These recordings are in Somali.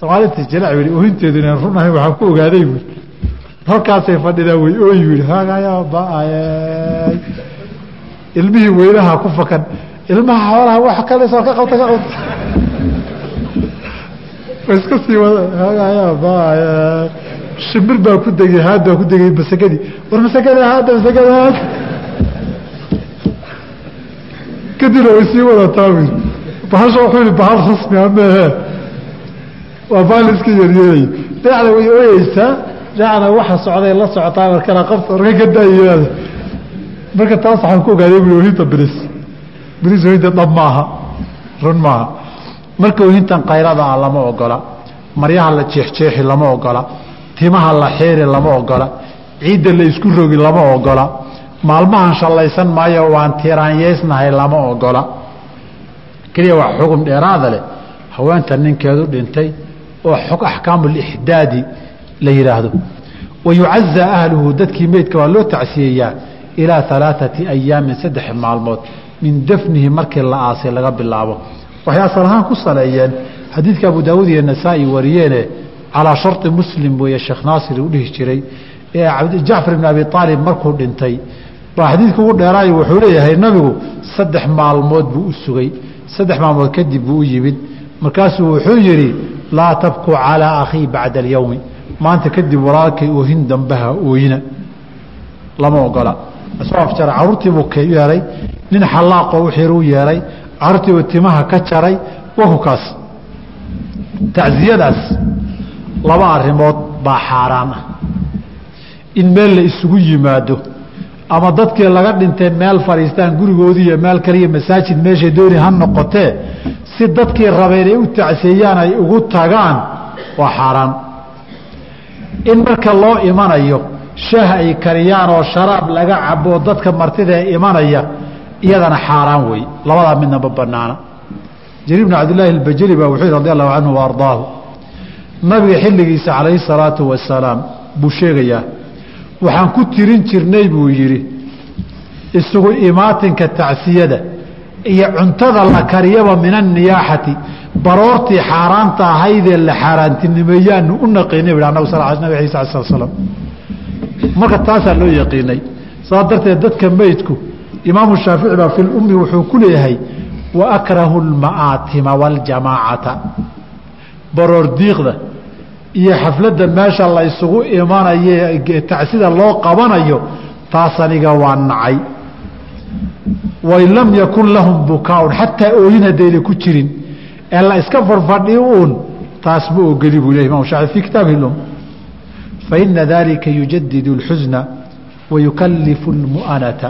soomaalinta jalac yidhi oohinteedu inaan run ahayn waxaan ku ogaaday buui halkaasay fadhidaa way ooyi yidhi hagayaa ba'ayay ilmihii weynaha ku fakan. Ilmaha xoolaha wax kale soo ka qabta ka qabta. Iska sii wada hagayaa ba'ayay shimbir baa ku degay haad baa ku degay masakadii war masakada haada masakada haada kadibna way sii wadataa wi bahasha wuxuu yihi bahal rasmi a mehe waa bahal iska yaryeelay dhinacna way ooyeysaa dhinacna waxa socday la socotaa markana qabta warka ka daayiyaada marka taas waxaan ku ogaaday bui ohinta bris. Bris ohinta dhab maaha run maaha. Marka ohintan kayrada ah lama ogola. Maryaha la jeexjeexi lama ogola. Timaha la xiiri lama ogola. Ciidda la isku rogi lama ogola. Maalmahan shallaysan maayo waan tiraanyeysnahay lama ogola. Keliya wax xugum dheeraada leh. Haweenta ninkeedu dhintay oo xog axkaamulixdaadi la yidhaahdo wa yucazaa ahluhu dadkii meydka waa loo tacsiyeeyaa ilaa alaaثati ayaamin saddex maalmood min dafnihi markii la aasay laga bilaabo. Waxay asal ahaan ku saleeyeen xadiidka abu daawuud iyo nasaa-i wariyeene calaa sharطi muslim weeye sheekh naasir uu dhihi jiray ee jacfar ibn abi aalib markuu dhintay. Baa xadiidka ugu dheeraayo wuxuu leeyahay nabigu saddex maalmood buu u sugay saddex maalmood kadib buu u yimid. Markaasuu wuxuu yidhi laa tabku calىa akhii bacda alyowmi. Maanta kadib walaalkay oohin dambaha ooyina lama ogola. Isoo afjara caruurtiibuu k yeelay nin xalaaqoo uxiruu yeelay caruurtiibuu timaha ka jaray wakukaas tacziyadaas laba arrimood baa xaaraan ah. In meel la isugu yimaado ama dadkii laga dhintay meel fadhiistaan gurigoodii iyo meel kaliya masaajid meeshay dooni ha noqotee si dadkii rabeen ay u tacseeyaan ay ugu tagaan waa xaaraan. In marka loo imanayo shaah ay kariyaan oo sharaab laga cabo dadka martidae imanaya iyadana xaaraan wey labadaa midna ma banaana jariir bn cabdillaahi albajali baa wuxuu yhi radi allahu canhu wa ardaahu nabiga xilligiisa calayhi salaatu wasalaam buu sheegayaa waxaan ku tirin jirnay buu yidhi isugu imaatinka tacsiyada iyo cuntada la kariyaba min anniyaaxati baroortii xaaraanta ahaydee la xaaraantinimeeyaanu u naqiinay bu nabig ciisa ala sl slam marka taasaa loo yaqiinay. Saa darteed dadka meydku imaamu shaafici baa fi lummi wuxuu ku leeyahay wa akrahu lma'aatima waljamaacata. Baroor iyo xafladda meesha la ysugu imanaye tacsida loo qabanayo taas aniga waa nacay wain lam yakun lahum bukaaun xataa ooyin haddayna ku jirin. Ee la iska farfadhi uun taas ma ogeli buu leh imam shaafici fi kitaabihi lum faina dalika yujadidu اlxusna wayukalifu اlmu'anata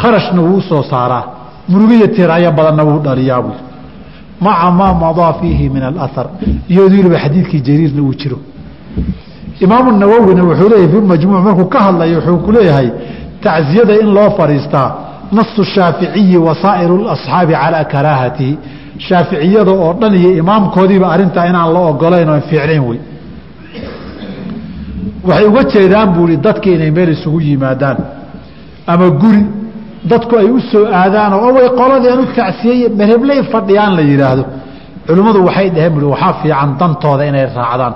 kharashna wuu soo saaraa. Murugiya tiraayo badanna wuu dhaliyaa buu. Maca maa madaa fiihi min alahar iyadoo weliba xadiidkii jariirna uu jiro. Imaamu nawowina wuxuu leeyahy fi majmuuc markuu ka hadlayo wuxuu ku leeyahay tacsiyada in loo fadhiistaa nasu shaaficiyi wa saa'iru asxaabi calaa karaahatihi shaaficiyada oo dhan iyo imaamkoodiiba arrintaa inaan la ogolayn oo fiicnayn wey. Waxay uga jeedaan buu i dadki inay meel isugu yimaadaan. Ama guri dadku ay u aadaan oo way qoladeen u tacsiyey mehebley fadhiyaan la yidhaahdo. Culimmadu waxay dhaheen bui waxaa fiican dantooda inay raacdaan.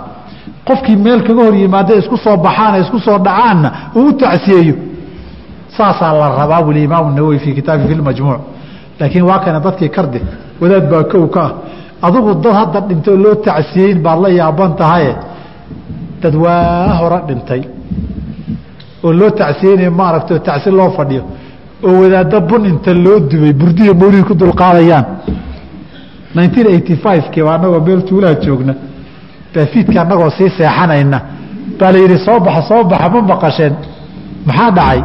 Qofkii meel kaga hor yimaada isku soo baxaana isku soo dhacaanna uu u tacsiyeeyo saasaa la rabaa wuli imaamu nawowi fii kitaabi fi lmajmuuc laakiin waa kana dadkii karde wadaad baa kow ka ah. Adigu dad hadda dhintay loo tacsiyeyn baad la yaaban tahaye dad waa hore dhintay. Oo loo tacsiyeynaya maaragtay oo tacsi loo fadhiyo. Oo wadaadda bun inta loo dubay burdiya mawlid ku dulqaadayaan nineteen eighty five-kii baa anagoo meel tuulaha joogna. Baafiidka annagoo sii seexanayna. Baa la yidhi soo baxa soo baxa ma maqasheen. Maxaa dhacay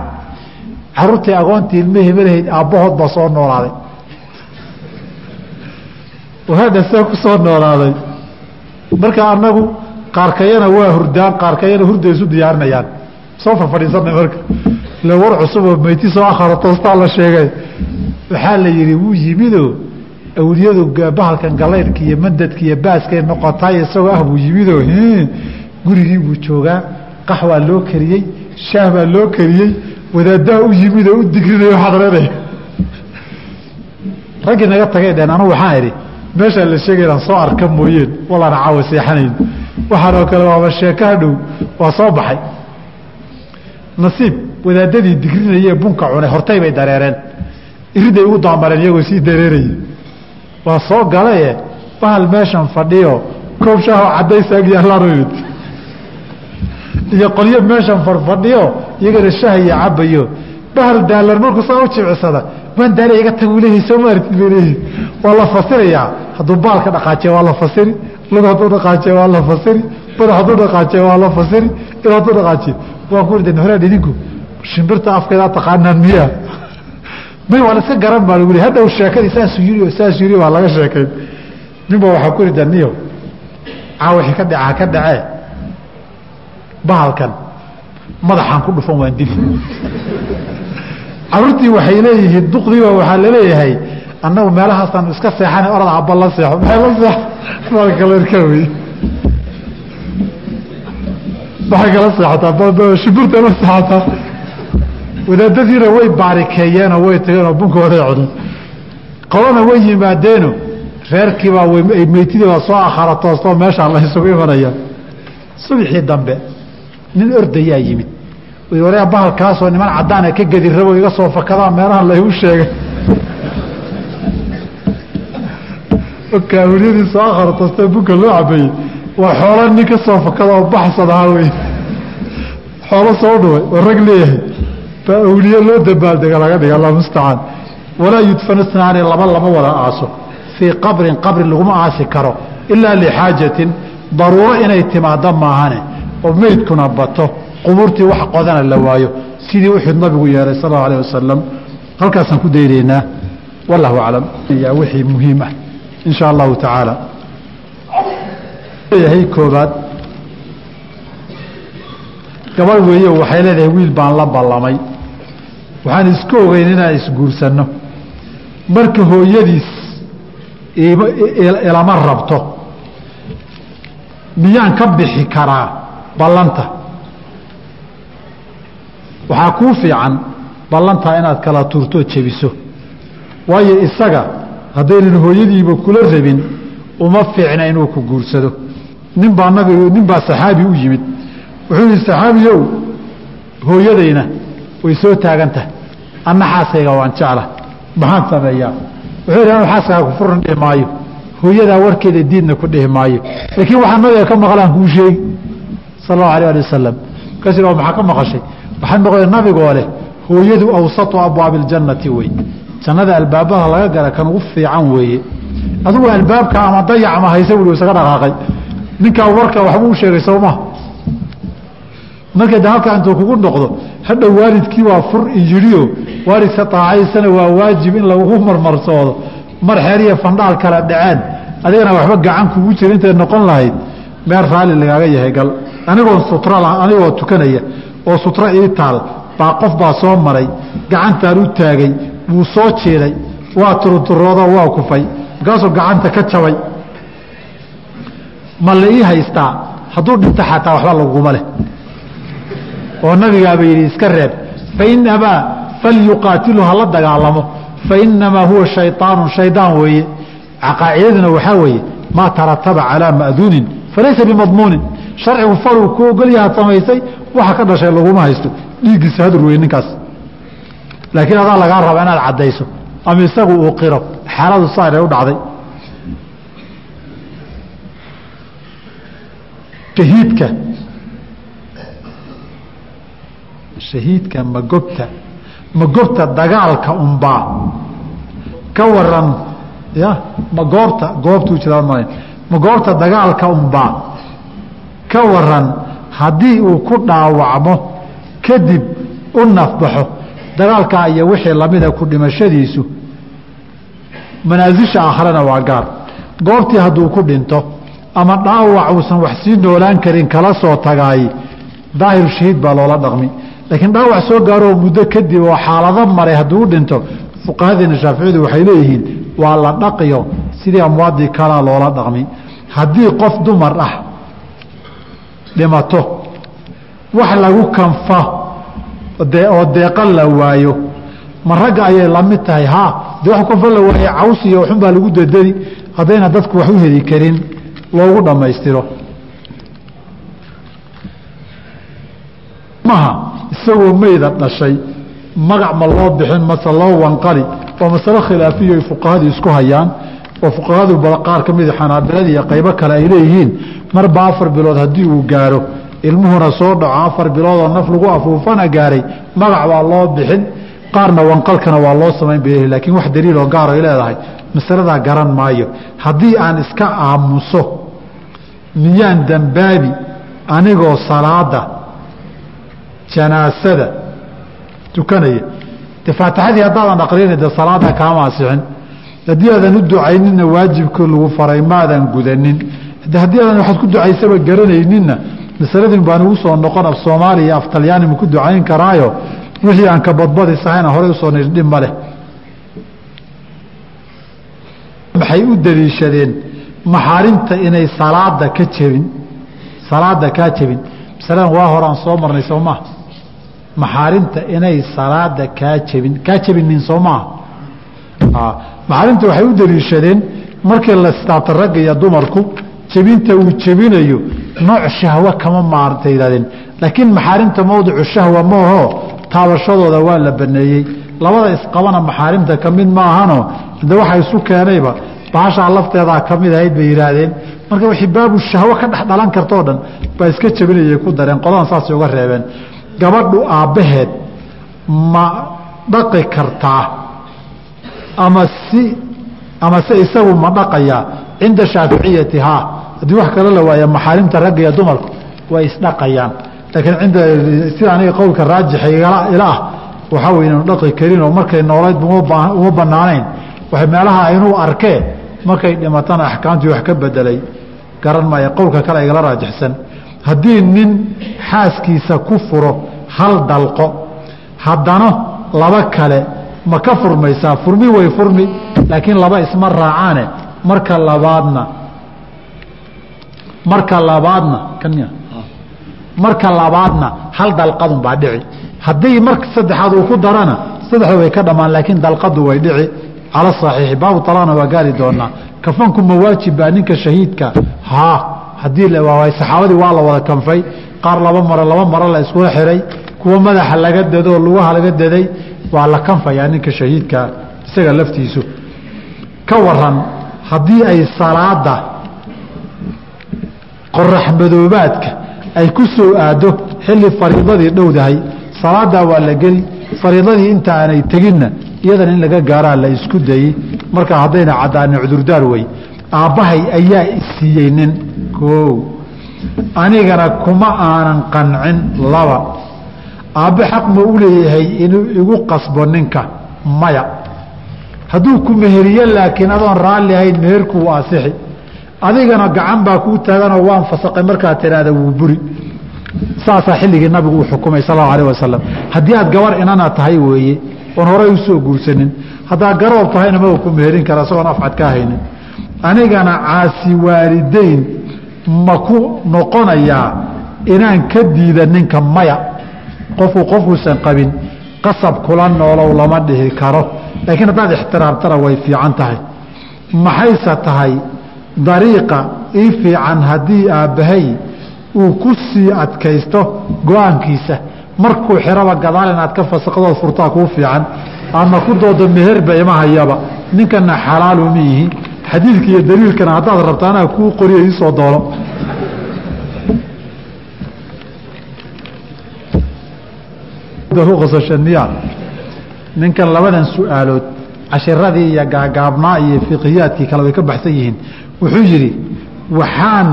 caruurtii agoontii ilma hebelahayd aabbahood baa soo noolaaday. Wahaadha saa ku soo noolaaday. Marka annagu qaarkayana waa hurdaan qaarkayana hurda isu diyaarinayaan soo farfadhiisanay marka. Ila war cusuboo meyti soo akharo toostaa la sheegay. Waxaa la yidhi wuu yimidoo awliyadu bahalkan galaydhka iyo mandadka iyo baaskay noqotay isagoo ah buu yimidoo gurigii buu joogaa. Qaxwaa loo kariyey shaah baa loo kariyey wadaadaha u yimid oo u digrinayo xadranaya raggii naga tagay dheen anugu waxaan idhi meeshaa la sheegay inaan soo arka mooyeen wallaana caawa seexanayn. Waxaan oo kale waaba sheeko hadhow waa soo baxay. Nasiib wadaadadii digrinayee bunka cunay hortay bay dareereen. Iriday ugu daamareen iyagoo sii dareeraya waa soo galaye bahal meeshan fadhiyo koob shaahoo cadays agyaalaan iyo qolyo meeshan farfadhiyo iyagana shahaya cabayo bahal daalan markuu saa u jimicsada waan daala iga tag leeyahay soo maartid bay leeyihi waa la fasirayaa hadduu baalka dhaqaajiya waa la fasiri. Lug hadduu dhaqaajiya waa la fasiri. Badax hadduu dhaqaajiya waa la fasiri. Il hadduu dhaqaajiya waan ku ridin horaad idinku shimbirta afkeedaa taqaanaan miyaa? May waa la iska garan baa lagu hadhow sheekadii saasuu yiri saasuu yiri baa laga sheekayn ninba waxaa ku ridan niyo caa wixii ka dhaca ka dhacee bahalkan madaxaan ku dhufan waan dili. Caruurtii waxay leeyihiin duqdiiba waxaa la leeyahay annagu meelahaasaan iska seexana orad abba la seexo. Maxay kala seexataa shiburta la seexataa. Wadaadadiina way baarikeeyeenoo way tageenoo bunkooday cunay qolana way yimaadeeno reerkiibaa meytidii baa soo akhara toostoo meeshaa la isugu imanaya. Subxii dambe nin ordayaa yimid. Waryaa bahalkaasoo niman cadaana ka gedi rabo iga soo fakadaan meelaha laygu sheegay. Kaawiliyadii soo akhara toostee bunka loo cabeeyey waa xoolo nin ka soo fakada oo baxsad ahaa wey xoolo soo dhuway oo rag leeyahay. Baa awliye loo dabaaldega laga dhiga allah mustacaan. Walaa yudfanu laba lama wada aaso. Fii qabrin qabri laguma aasi karo ilaa lixaajatin. Daruuro inay timaado maahane oo meydkuna bato qubuurtii wax qodana la waayo sidii uxud nabigu yeelay sal allau alah wasalam halkaasaan ku daynaynaa. Wallahu aclam yaa wixii muhiim ah. In sha allahu tacaala leeyahay koobaad. Gabadh weeye waxay leedahay wiil baan la ballamay. Waxaan iska ogeyn inaan isguursanno. Marka hooyadiis ilama rabto miyaan ka bixi karaa ballanta. Waxaa kuu fiican ballantaa inaad kala turtoo jebiso. Waayo isaga haddaynan hooyadiiba kula rabin uma fiicna inuu ku guursado. Nin baa nabigu nin baa saxaabi u yimid. Wuxuu yihi saxaabiyow hooyadayna way soo taagan tahay anna xaaskayga waan jecla maxaan sameeyaa? Wuxuu yidhi anu xaaskaga ku furan dhihi maayo. Hooyadaa warkeeda diidna ku dhihi maayo. Laakiin waxaa nabiga ka maqlaan kuu sheegi sala allahu alah ali wasalam markaas maxaa ka maqashay? Waxaa maqlay nabigoo leh hooyadu awsatu abwaabi اljannati wey. Jannada albaabada laga gala kan ugu fiican weeye. Adugu albaabka ama dayac ma haysa wuli isaga dhaqaaqay. Ninkaa warka waxba u sheegay sowma marka de halkaa intuu kugu noqdo hadhow waalidkii waa fur injiriyo waalidka taacaysana waa waajib in lagu marmarsoodo. Mar xeeriya fandhaal kala dhaceen adigana waxba gacan kugu jira intay noqon lahayd. Meel raalli lagaaga yahay gal anigoon sutra anigoo tukanaya oo sutro ii taal baa qof baa soo maray gacantaan u taagay wuu soo jiiday waa turunturoodo waa kufay markaasuu gacanta ka jabay. Ma la ii haystaa? Hadduu dhinto xataa waxba laguma leh. Oo nabigaaba yidhi iska reeb fain abaa falyuqaatilu hala dagaalamo fainamaa huwa shayطaanu shaydaan weeye. Qaacidaduna waxaa weeye maa tarataba calaa ma'duunin falaysa bimadmuunin sharcigu faluu ku ogolyahaad samaysay waxa ka dhashay laguma haysto. Dhiiggiisa hadur wey ninkaas. Laakiin adaa lagaa raba inaad caddayso ama isagu uu qiro xaaladu saar ee u dhacday. Shahiidka. Shahiidka magobta magobta dagaalka unbaa. Ka waran ya ma goobtuu jiraa ma ma dagaalka unbaa ka waran haddii uu ku dhaawacmo kadib u nafbaxo. Dagaalkaa iyo wixii lamida ku dhimashadiisu manaasisha aakharena waa gaar. Goobtii hadduu ku dhinto ama dhaawac uusan wax sii noolaan karin kala soo tagaay daahiru shahiid baa loola dhaqmi. Laakiin dhaawac soo gaaroo muddo kadib oo xaalado maray hadduu u dhinto fuqahadeena shaaficiyadu waxay leeyihiin waa la dhaqiyo sidii amwaadii kalaa loola dhaqmi. Haddii qof dumar ah dhimato. Wax lagu kanfa oo deeqa la waayo. Ma ragga ayay la mid tahay ha de wax kanfa la waaye caws iyo waxun baa lagu dadani haddayna dadku wax u heli karin loogu dhammaystiro. Maha isagoo meyda dhashay magac ma loo bixin mase loo wanqali waa masalo khilaafiya ay fuqahadu isku hayaan oo fuqahadu qaar ka mida xanaabilada iyo qaybo kale ay leeyihiin marba afar bilood haddii uu gaaro ilmuhuna soo dhaco. Afar biloodoo naf lagu afuufana gaaray. Magac waa loo bixin qaarna wanqalkana waa loo samayn bay laakiin wax daliiloo gaar ay leedahay masaladaa garan maayo. Haddii aan iska aamuso miyaan dambaabi anigoo salaada janaasada tukanaya de faatixadii haddaadan aqrina de salaada kaama haddii aadan u ducaynina waajibkii lagu faray maadan gudanin de haddii aadan waxaad ku ducaysaba garanayninna. Masaladin baan ugu soo noqon af soomaaliya af talyaani ma ku ducayn karaayo? Wixii aan ka badbadisahayna horey u soo nirdhin ma leh. Maxay u daliishadeen maxaarimta inay salaada ka jebin. Salaada kaa jebin. Masaladan waa horaan soo marnay soo maxaarimta inay salaada kaa jebin. Kaa jebinin soo maxaarimta waxay u daliishadeen markii la istaabta ragga iyo dumarku jebinta uu jebinayo nooc shahwo kama maarta yihahdeen laakiin maxaarimta mawdicu shahwa maaho taabashadooda waa la baneeyey. Labada isqabana maxaarimta ka mid maahano de waxa isu keenayba baashaa lafteedaa ka mid ahayd bay yidhaahdeen. Marka wixii baabu shahwo ka dhex dhalan kartoo dhan baa iska jebinayay ku dareen. Qodadan saasay uga reebeen. Gabadhu aabbaheed ma dhaqi kartaa ama si ama se isagu ma dhaqayaa cinda shaaficiyati haa haddii wax kale la waaya maxaarimta ragga iyo dumarku way isdhaqayaan laakiin inda sida aniga qowlka raajixa ila ah waxaa wey inanu dhaqi karin oo markay noolayd uma banaanayn waxay meelaha inuu arkee markay dhimatana axkaamtii wax ka bedelay. Garan maaya qowlka kale igala raajixsan. Haddii nin xaaskiisa ku furo hal dalqo haddana laba kale ma ka furmaysaa? Furmi way furmi laakiin laba isma raacaane. Marka labaadna marka labaadna kanya marka labaadna hal dalqadun baa dhici. Haddii marka saddexaad uu ku darana saddexda way ka dhammaan laakiin dalqadu way dhici. Cala saxiixi baabu talaana waa gaari doonaa. Kafanku ma waajib baa ninka shahiidka? Haa haddii saxaabadii waa la wada kanfay. Qaar laba maro laba maro la iskula xiray. Kuwa madaxa laga dado oo lugaha laga daday waa la kanfayaa ninka shahiidkaa isaga laftiisu. Ka waran haddii ay salaada qorax madoobaadka ay ku soo aado xilli fariidadii dhowdahay salaadaa waa la geli fariidadii inta aanay teginna iyadana in laga gaaraa la isku dayey markaa haddayna caddaani cudurdaar wey aabbahay ayaa isiiyey nin. Koow. Anigana kuma aanan qancin laba. Aabbe xaq ma u leeyahay inuu igu qasbo ninka. Maya. Hadduu ku meheriye laakiin adoon raalli ahayn meherku u asixi adigana gacan baa kuu taaganoo waan fasaqay markaad tiraahda wuu buri. Saasaa xilligii nabigu uu xukumay sal allau alah wasalam haddii aad gabar inana tahay weeye oon horay u soo guursanin. Haddaad garoob tahayna maba ku meherin kara isagoon afcad ka haynin. Anigana caasi waalideyn ma ku noqonayaa inaan ka diida ninka maya. Qofku qofkuusan qabin qasab kula noolow lama dhihi karo. Laakiin haddaad ixtiraamtana way fiican tahay. Maxayse tahay dariiqa ii fiican haddii aabbahay uu ku sii adkaysto go'aankiisa. Markuu xiraba gadaal inaad ka fasaqdood furtaa kuu fiican aadna ku doodo meherba ima hayaba ninkana xalaalu ma yihi xadiidka iyo daliilkana haddaad rabta anaa kuu qoriyo iisoo doono. Qosashaniya ninkan labadan su'aalood cashiradii iyo gaagaabnaa iyo fiqiyaadkii kale way ka baxsan yihiin. Wuxuu yidhi waxaan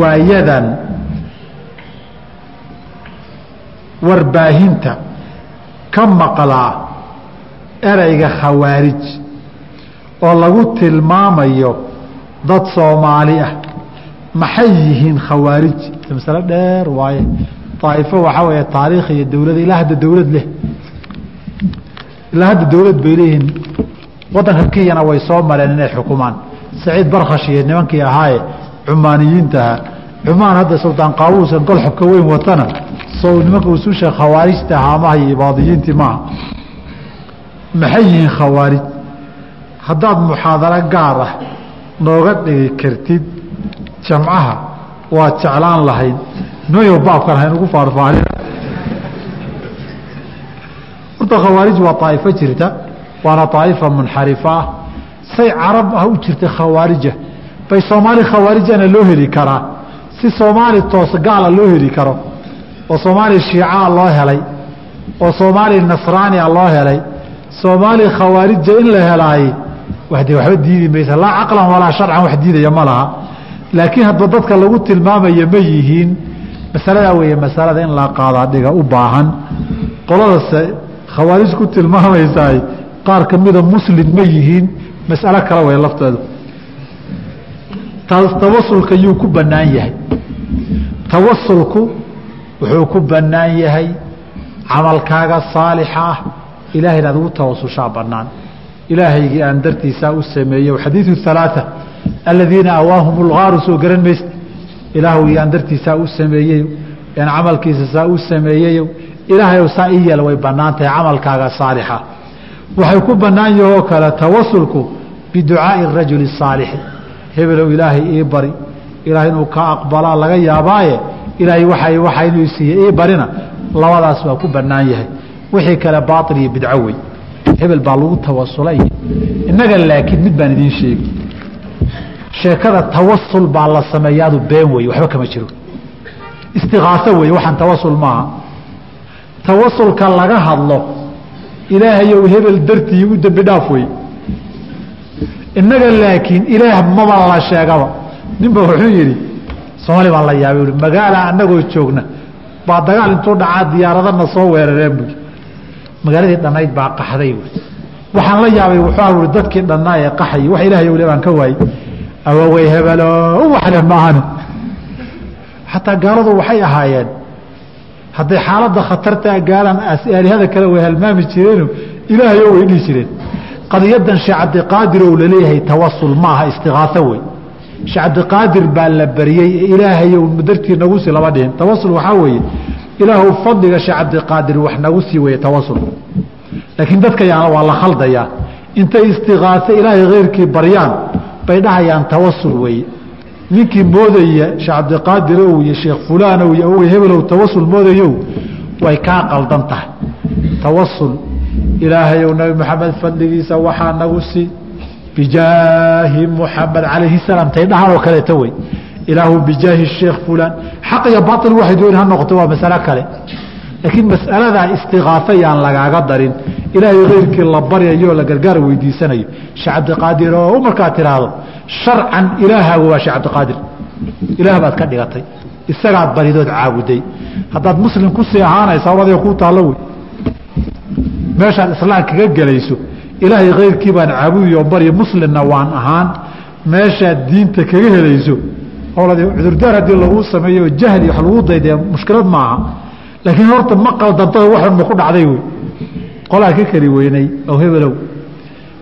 waayadan warbaahinta ka maqlaa ereyga khawaarij oo lagu tilmaamayo dad soomaali ah. Maxay yihiin khawaarij? Masalo dheer waaye. Daaifo waxaa weeye taariikh iyo dowlad ilaa hadda dowlad leh ilaa hadda dowlad bay leeyihiin waddanka kenyana way soo mareen inay xukumaan. Saciid barkhash iyo nimankii ahaaye cumaaniyiintaha cumaan hadda sultaan qaawuusan gol xubka weyn watana soo nimanka ususha khawaarijta haamaha iyo ibaadiyiintii maaha. Maxay yihiin khawaarij haddaad muxaadaro gaar ah nooga dhigi kartid jamcaha waa jeclaan lahayd nooyo baabkan haynugu faarfaahin horta khawaarij waa aa'ifo jirta waana aa'ifa munxarifa ah. Say carab ah u jirta khawaarija bay soomaali khawaarijana loo heli karaa. Si soomaali toos gaala loo heli karo oo soomaali shiicaa loo helay oo soomaali nasraania loo helay soomaali khawaarija in la helaay wade waxba diidi maysa. Laa caqlan walaa sharcan wax diidaya ma laha. Laakiin hadba dadka lagu tilmaamaya ma yihiin. Masaladaa weeye masalada in la qaadaa dhiga u baahan. Qoladase khawaarij ku tilmaamaysaay qaar ka mida muslim ma yihiin masalo kale way lafteedu tawasulka yuu ku bannaan yahay. Tawasulku wuxuu ku bannaan yahay camalkaaga saalixa ah ilahay inaad ugu tawasushaa bannaan. Ilaahaygii aan dartiisaa u sameeyey xadiidu halaaa aladiina awaahum ulgaaru soo garan maysa ilaahwgii aan dartiisaa u sameeyey aan camalkiisa saa u sameeyeyo ilaahay saa i yeel way bannaan tahay camalkaaga saalixa. Waxay ku bannaan yahoo kale tawasulku biducaai rajuli saalixi hebelow ilaahay ii bari. Ilaahay inuu ka aqbalaa laga yaabaaye ilaahay waa waxa inuu siiye ii barina. Labadaas waa ku bannaan yahay. Wixii kale baail iyo bidco wey hebel baa lagu tawasulay innaga laakiin mid baan idiin sheegi. Sheekada tawasul baa la sameeyaadu been wey waxba kama jiro. Istiqaaso wey waxaan tawasul maaha tawasulka laga hadlo ilaahayow hebel dartii u dembi dhaaf wey innaga laakiin ilaah maba la sheegaba. Ninba wuxuu yidhi soomaali baan la yaabay. Ui magaala annagoo joogna baa dagaal intuu dhacaa diyaaradana soo weerareen bui magaaladii dhannayd baa qaxday buui waxaan la yaabay wuxuu ui dadkii dhannaa ee qaxay wax ilahay le baan ka waayey awawey hebelo waxle maahani xataa gaaladu waxay ahaayeen hadday xaaladda khatartaa gaalan aalihada kale way halmaami jireeno ilaahayo way dhihi jireen. Qadiyadan sheekh cabdiqaadir ou la leeyahay tawasul maaha istiqaaso wey sheekh cabdiqaadir baa la baryey ee ilaahayow dartii nagu sii lama dhihin. Tawasul waxaa weeye ilaahu fadliga sheekh cabdiqaadir wax nagu sii weye tawasul laakiin dadka waa la khaldayaa intay istiqaaso ilaahay keyrkii baryaan bay dhahayaan tawasul weeye ninkii moodaya sheekh cabdiqaadirow iyo sheekh fulaanow iyo awogey hebelow tawasul moodayow way kaa qaldan tahay. Tawasul ilaahayow nabi maxamed fadligiisa waxaa nagu sii bijaahi muxamed calayhi salaam tay dhahan oo kaleeto wey. Ilaahu bijaahi sheekh fulaan. Xaq iyo bail waxay dooni ha noqoto waa masalo kale laakiin masaladaa istiqaafa yaan lagaaga darin. Ilaahay keyrkii la baryayo la gargaar weydiisanayo. Sheekh cabdiqaadir oo markaa tiraahdo sharcan ilaahaagu waa sheekh cabdiqaadir ilaah baad ka dhigatay. Isagaad baridood caabuday. Haddaad muslim ku sii ahaanaysa adiga kuu taallo wey. Meeshaad islaam kaga gelayso ilaahay keyrkii baan caabudiyo barya muslimna waan ahaan meeshaad diinta kaga helayso cudurdaar haddii laguu sameeyo oo jahli wax lagu daydee mushkilad maaha laakiin horta ma qaldantada waxun ma ku dhacday wey. Qolaa ka keli weynay ow hebelow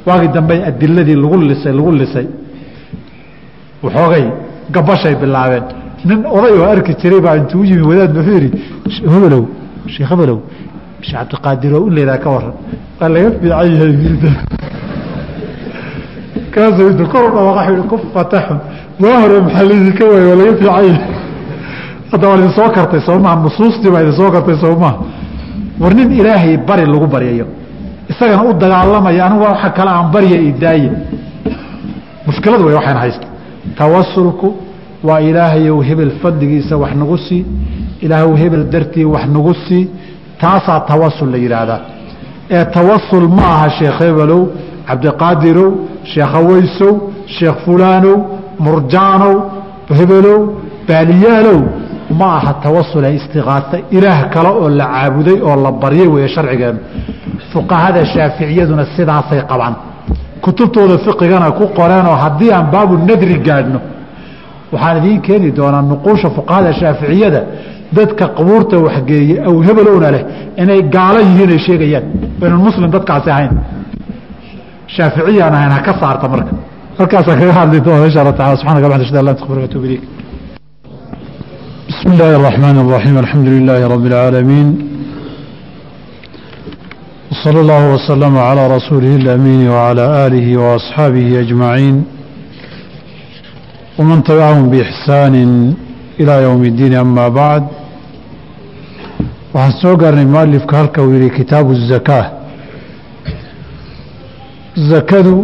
waagii dambe adiladii lagu lisay lagu lisay. Waxoogay gabashay bilaabeen. Nin oday oo arki jiray baa intuu yimi wadaad wuxuu yidhi hebelow sheekh hebelow sheekh cabdiqaadir oo u leedaa ka waran waa laga fiican yahay kaasuu intu kor u dhawaqa wuxuu ku fataxun waa hore maxaa laydinka waay waa laga fiican yahay hadda waa idin soo kartay soomaha nusuustii baa idin soo kartay soomaha war nin ilaahay bari lagu baryayo isagana u dagaalamaya anigu waxa kale aan barya idaaye mushkiladu way waxaan haysta. Tawasulku waa ilaahayow hebel fadligiisa wax nagu sii ilaahw hebel dartii wax nagu sii taasaa tawasul la yidhaahdaa ee tawasul ma aha sheekh hebelow cabdiqaadirow sheekh aweysow sheekh fulaanow murjaanow hebelow baaliyaalow ma aha tawasule istiqaasa ilaah kale oo la caabuday oo la baryay weeye sharcigeenu fuqahada shaaficiyaduna sidaasay qabaan. Kutubtooda fiqigana ku qoreenoo haddii aan baabu nadri gaadhno waxaan idiin keeni doonaa nuquusha fuqahada shaaficiyada dadka qubuurta waxgeeye aw hebelowna leh inay gaalo yihiin ay sheegayaan. Baynan muslim dadkaasi ahayn. Shaaficiyaan ahayn ha ka saarta marka. Halkaasaan kaga hadli doona insha allah taala subxanaka bxamd ashhadu an la ilaha illa anta astaghfiruka wa atuubu ilayk بسم الله الرحمن الرحيم الحمد لله رب العالمين وصلى الله وسلم على رسوله الأمين وعلى آله وأصحابه أجمعين ومن تبعهم بإحسان إلى يوم الدين أما بعد waxaan soo gaarnay mualifka halka uu yihi kitaabu الzakaa zakadu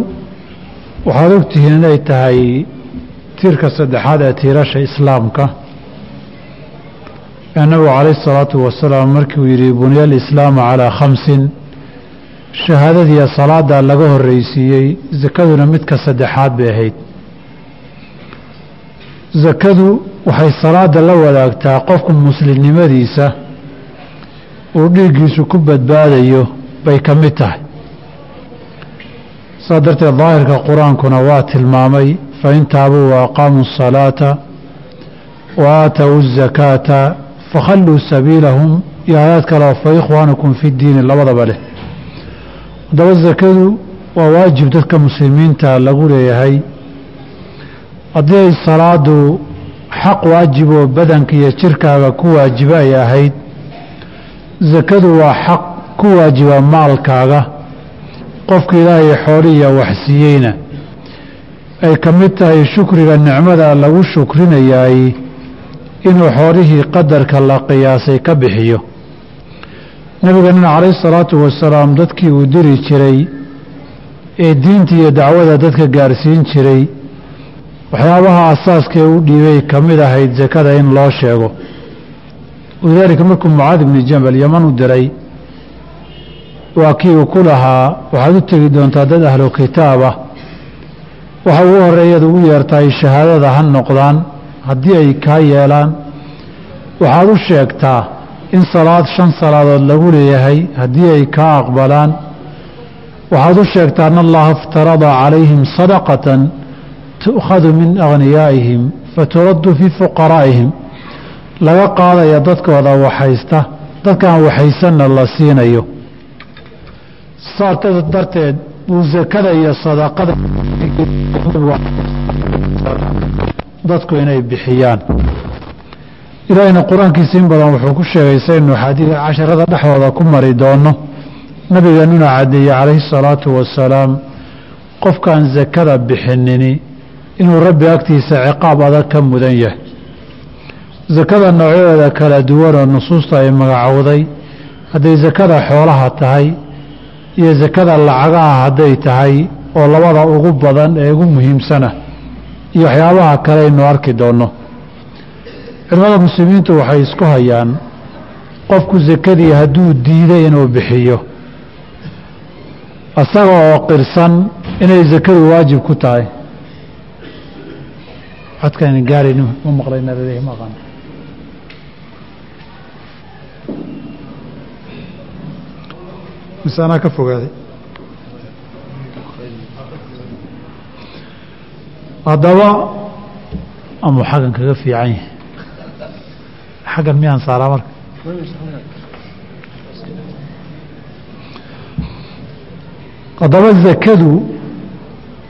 waxaad ogtihiin inay tahay tiirka saddexaad ee tiirasha islaamka ee nabigu calayh salaatu wasalaam markiuu yidhi buniya alislaamu calaa khamsin. Shahaadadiiyo salaadaa laga horeysiiyey sakaduna midka saddexaad bay ahayd. Sakadu waxay salaada la wadaagtaa qofku muslimnimadiisa uu dhiiggiisu ku badbaadayo bay ka mid tahay. Saa darteed daahirka qur'aankuna waa tilmaamay fain taabuu wa aqaamuu asalaata wa aatow azakaata fakhalluu sabiilahum iyo aayaad kaleo fa ikhwaanukum fi ddiini labadaba leh haddaba zakadu waa waajib dadka muslimiinta lagu leeyahay haddii ay salaadu xaq waajib oo badanka iyo jirkaaga ku waajiba ay ahayd zakadu waa xaq ku waajiba maalkaaga qofka ilaahay xoolihiya waxsiiyeyna ay ka mid tahay shukriga nicmada lagu shukrinayaay inuu xoolihii qadarka la qiyaasay ka bixiyo. Nabiganina calayhi salaatu wasalaam dadkii uu diri jiray ee diinta iyo dacwada dadka gaarsiin jiray waxyaabaha asaaskee u dhiibay ka mid ahayd sakada in loo sheego. Walidaalika markuu mucaad ibni jabal yaman u diray waa kii uu ku lahaa waxaad u tegi doontaa dad ahlu kitaabah waxa ugu horreeyaad ugu yeertahay shahaadada ha noqdaan haddii ay kaa yeelaan waxaad u sheegtaa in salaad shan salaadood lagu leeyahay haddii ay kaa aqbalaan. Waxaad u sheegtaa an allaha iftarada calayhim sadaqatan tu'khadu min aghniyaa'ihim faturaddu fii fuqaraa'ihim. Laga qaadaya dadkooda waxaysta dadkaan waxaysanna la siinayo. Saas darteed buu sakada iyo sadaqada dadku inay bixiyaan. Ilaahayna qur'aankiisa in badan wuxuu ku sheegay saynu casharada dhexdooda ku mari doono nabigeenuna caddeeyey calayhi salaatu wasalaam qofkaan sakada bixinini inuu rabbi agtiisa ciqaab adag ka mudan yahay. Sakada noocyadeeda kala duwanoo nusuusta ay magacowday hadday sakada xoolaha tahay iyo sakada lacagaha hadday tahay oo labada ugu badan ee ugu muhiimsana iyo waxyaabaha kale aynu arki doonno. Culimmada muslimiintu waxay isku hayaan qofku sakadii hadduu diiday inuu bixiyo isaga oo qirsan inay sakadu waajib ku tahay. Codkaan gaarayn ma maqlayna ma aqaan. Mise anaa ka fogaaday haddaba amuu xaggan kaga fiican yahay. Xaggan miyaan saaraa marka? Haddaba zakadu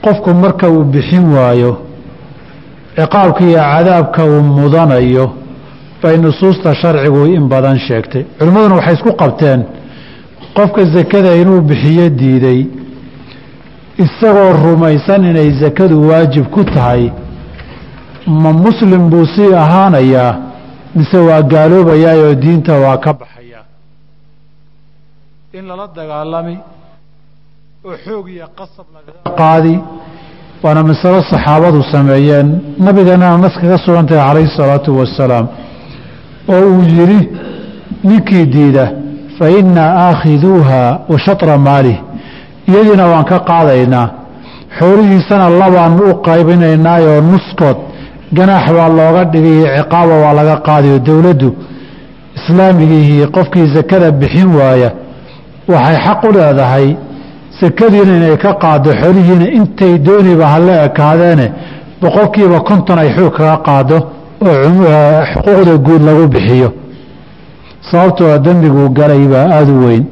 qofku marka uu bixin waayo ciqaabka iyo cadaabka uu mudanayo bay nusuusta sharcigu in badan sheegtay. Culimmaduna waxay isku qabteen qofka sakada inuu bixiyo diiday isagoo rumaysan inay sakadu waajib ku tahay ma muslim buu sii ahaanayaa mise waa gaaloobayaa oo diinta waa ka baxayaa in lala dagaalami oo xoog iyo qasab lagaga qaadi waana masalo saxaabadu sameeyeen. Nabigana nas kaga sugan calayhi salaatu wasalaam oo uu yidhi ninkii diida fa innaa aakhiduuha wa shatra maalih iyadiina waan ka qaadaynaa. Xoolihiisana labaan u qaybinaynaayoo nuskood. Ganaax baa looga dhigay ciqaaba waa laga qaadayo dowladdu islaamigihii qofkii sakada bixin waaya. Waxay xaq u leedahay sakadiina inay ka qaado xoolihiina intay dooniba hala ekaadeene boqolkiiba konton ay xoog kaga qaado oo xuquuqda guud lagu bixiyo. Sababtoo dembiguu galay baa aada u weyn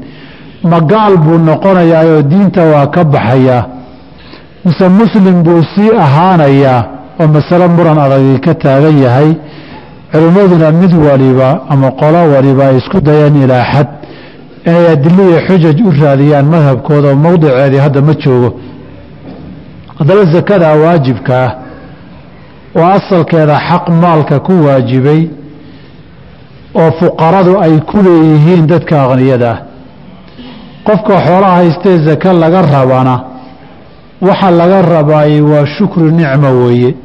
magaal buu noqonayaayoo diinta waa ka baxayaa mise muslim buu sii ahaanayaa oo masale muran adagii ka taagan yahay. Culimmaduna mid waliba ama qolo waliba ay isku dayeen ilaa xad inay adilo xujaj u raadiyaan madhabkooda oo mowdiceedii hadda ma joogo. Haddaba sakada waajibka ah. Oo asalkeeda xaq maalka ku waajibay. Oo fuqaradu ay ku leeyihiin dadka aqniyada. ah qofka xoolaha haystee sake laga rabana waxa laga rabaayey waa shukru nicmo weeye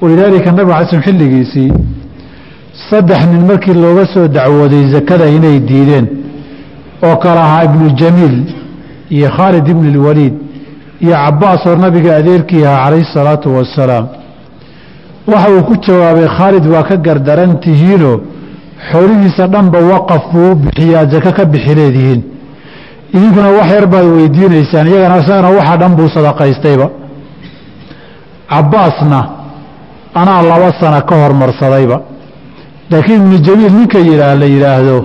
walidaalika nabig alay slm xilligiisii saddex nin markii looga soo dacwooday sakada inay diideen oo kale ahaa ibnu jamiil iyo khaalid ibn اlwaliid iyo cabaas oo nabiga adeerkii ahaa calayhi الsalaatu wasalaam waxa uu ku jawaabay khaalid waa ka gardaran tihiinoo xoolihiisa dhanba waqaf buu u bixiyaa sako ka bixi leedihiin idinkuna wax yar baad weydiinaysaan iyagana isagana waxa dhan buu sadaqaystayba. Cabaasna anaa laba sana ka hormarsadayba. Laakiin ibnu jamiil ninka yidhaah la yidhaahdo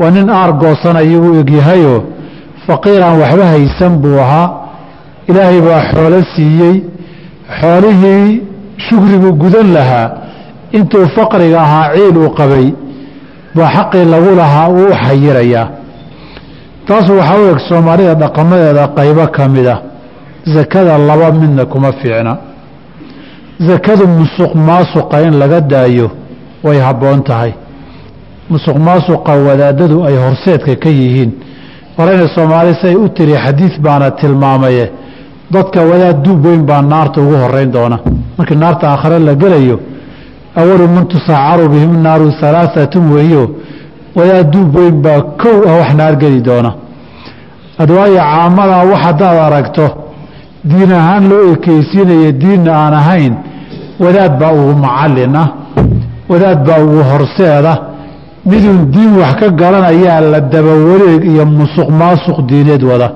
waa nin aar goosanaya u egyahayoo faqiiraan waxba haysan buu ahaa. Ilaahay baa xoolo siiyey xoolihii shukrigu gudan lahaa. Intuu faqriga ahaa ciil uu qabay baa xaqii lagu lahaa uu u xayirayaa taasu waxaa u eg soomaalida dhaqamadeeda qaybo ka mid ah. Sakada laba midna kuma fiicna. Sakadu musuq maasuqa in laga daayo way habboon tahay. Musuq maasuqa wadaadadu ay horseedka ka yihiin. Horeyna soomaali say u tiri xadiid baana tilmaamaye dadka wadaad duub weyn baa naarta ugu horeyn doona. Markii naarta aakhare la gelayo awalu man tusaacaru bihim naaru alaaatun weeyo. Wadaad duub weyn baa kow ah wax naar geli doona adwaayo caamadaa wax haddaad aragto diin ahaan loo ekeysiinaya diinna aan ahayn wadaad baa ugu macallin ah wadaad baa ugu horseeda miduun diin wax ka garanayaa la dabawareeg iyo musuq maasuq diineed wada.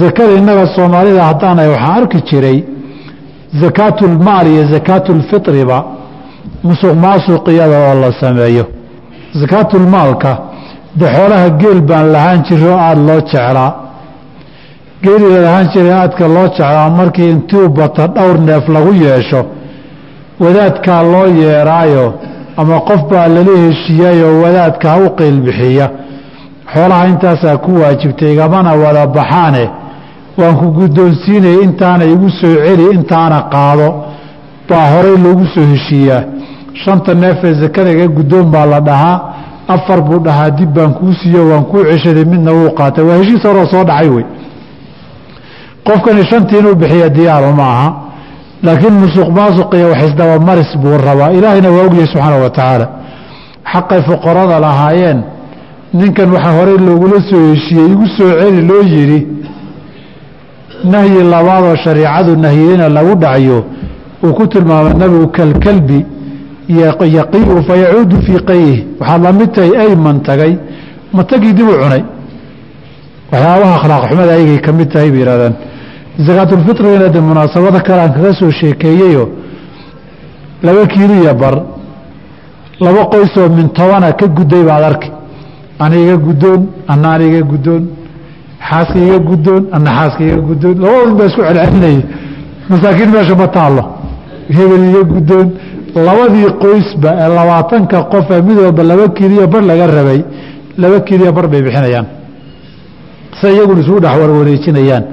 Sakada innaga soomaalida haddaanay waxaan arki jiray sakaatulmaal iyo sakaatulfitriba musuq maasuq iyada oo la sameeyo. Sakaatulmaalka de xoolaha geel baan lahaan jiro aada loo jeclaa. Geeli la lahaan jiray aadka loo jeclaa markii intuu bata dhowr neef lagu yeesho wadaadkaa loo yeeraayo ama qof baa lala heshiiyayoo wadaadkaa u qiilbixiya xoolaha intaasaa ku waajibtay igamana wada baxaane. Waan ku guddoonsiinaya intaana igu soo celi intaana qaado. Baa horey loogu soo heshiiyaa. Shanta neefee sakada iga guddoon baa la dhahaa afar buu dhahaa dib baan kuu siiyo waan kuu ceshaday midna wuu qaatay. Waa heshiis horoo soo dhacay wey. Qofkani shantii inuu bixiya diyaaru ma aha laakiin musuq maasuq iyo waxisdabamaris buu rabaa. Ilaahayna waa ogyahay subxaana wa tacaala. Xaqay fuqarada lahaayeen ninkan waxaa horey loogula soo heshiiyey igu soo celi loo yidhi nahyi labaadoo shariicadu nahyiyeyna lagu dhacyo uu ku tilmaamay nabigu kalkalbi yaqiu fa yacuudu fii qayih waxaad la tahay ayman tagay matagii dib u cunay. Waxyaabaha akhlaaq xumada aygay ka mid tahay bay yihahdaan sakaatulfitrigana de munaasabada kale aan soo sheekeeyeyo. Laba kiiliya bar. Laba qoysoo min tobana ka gudday baad arki ana iga guddoon ana ana iga guddoon. Xaaska iga guddoon ana xaaska iga guddoon. Labadun baa isku celcelinaya masaakiin meesha ma taallo. Hebel iga guddoon labadii qoysba ee labaatanka qof mid walba laba kiiliya bar laga rabay laba kiiliya bar bay bixinayaan. Se iyaguna isugu dhex warwareejinayaan.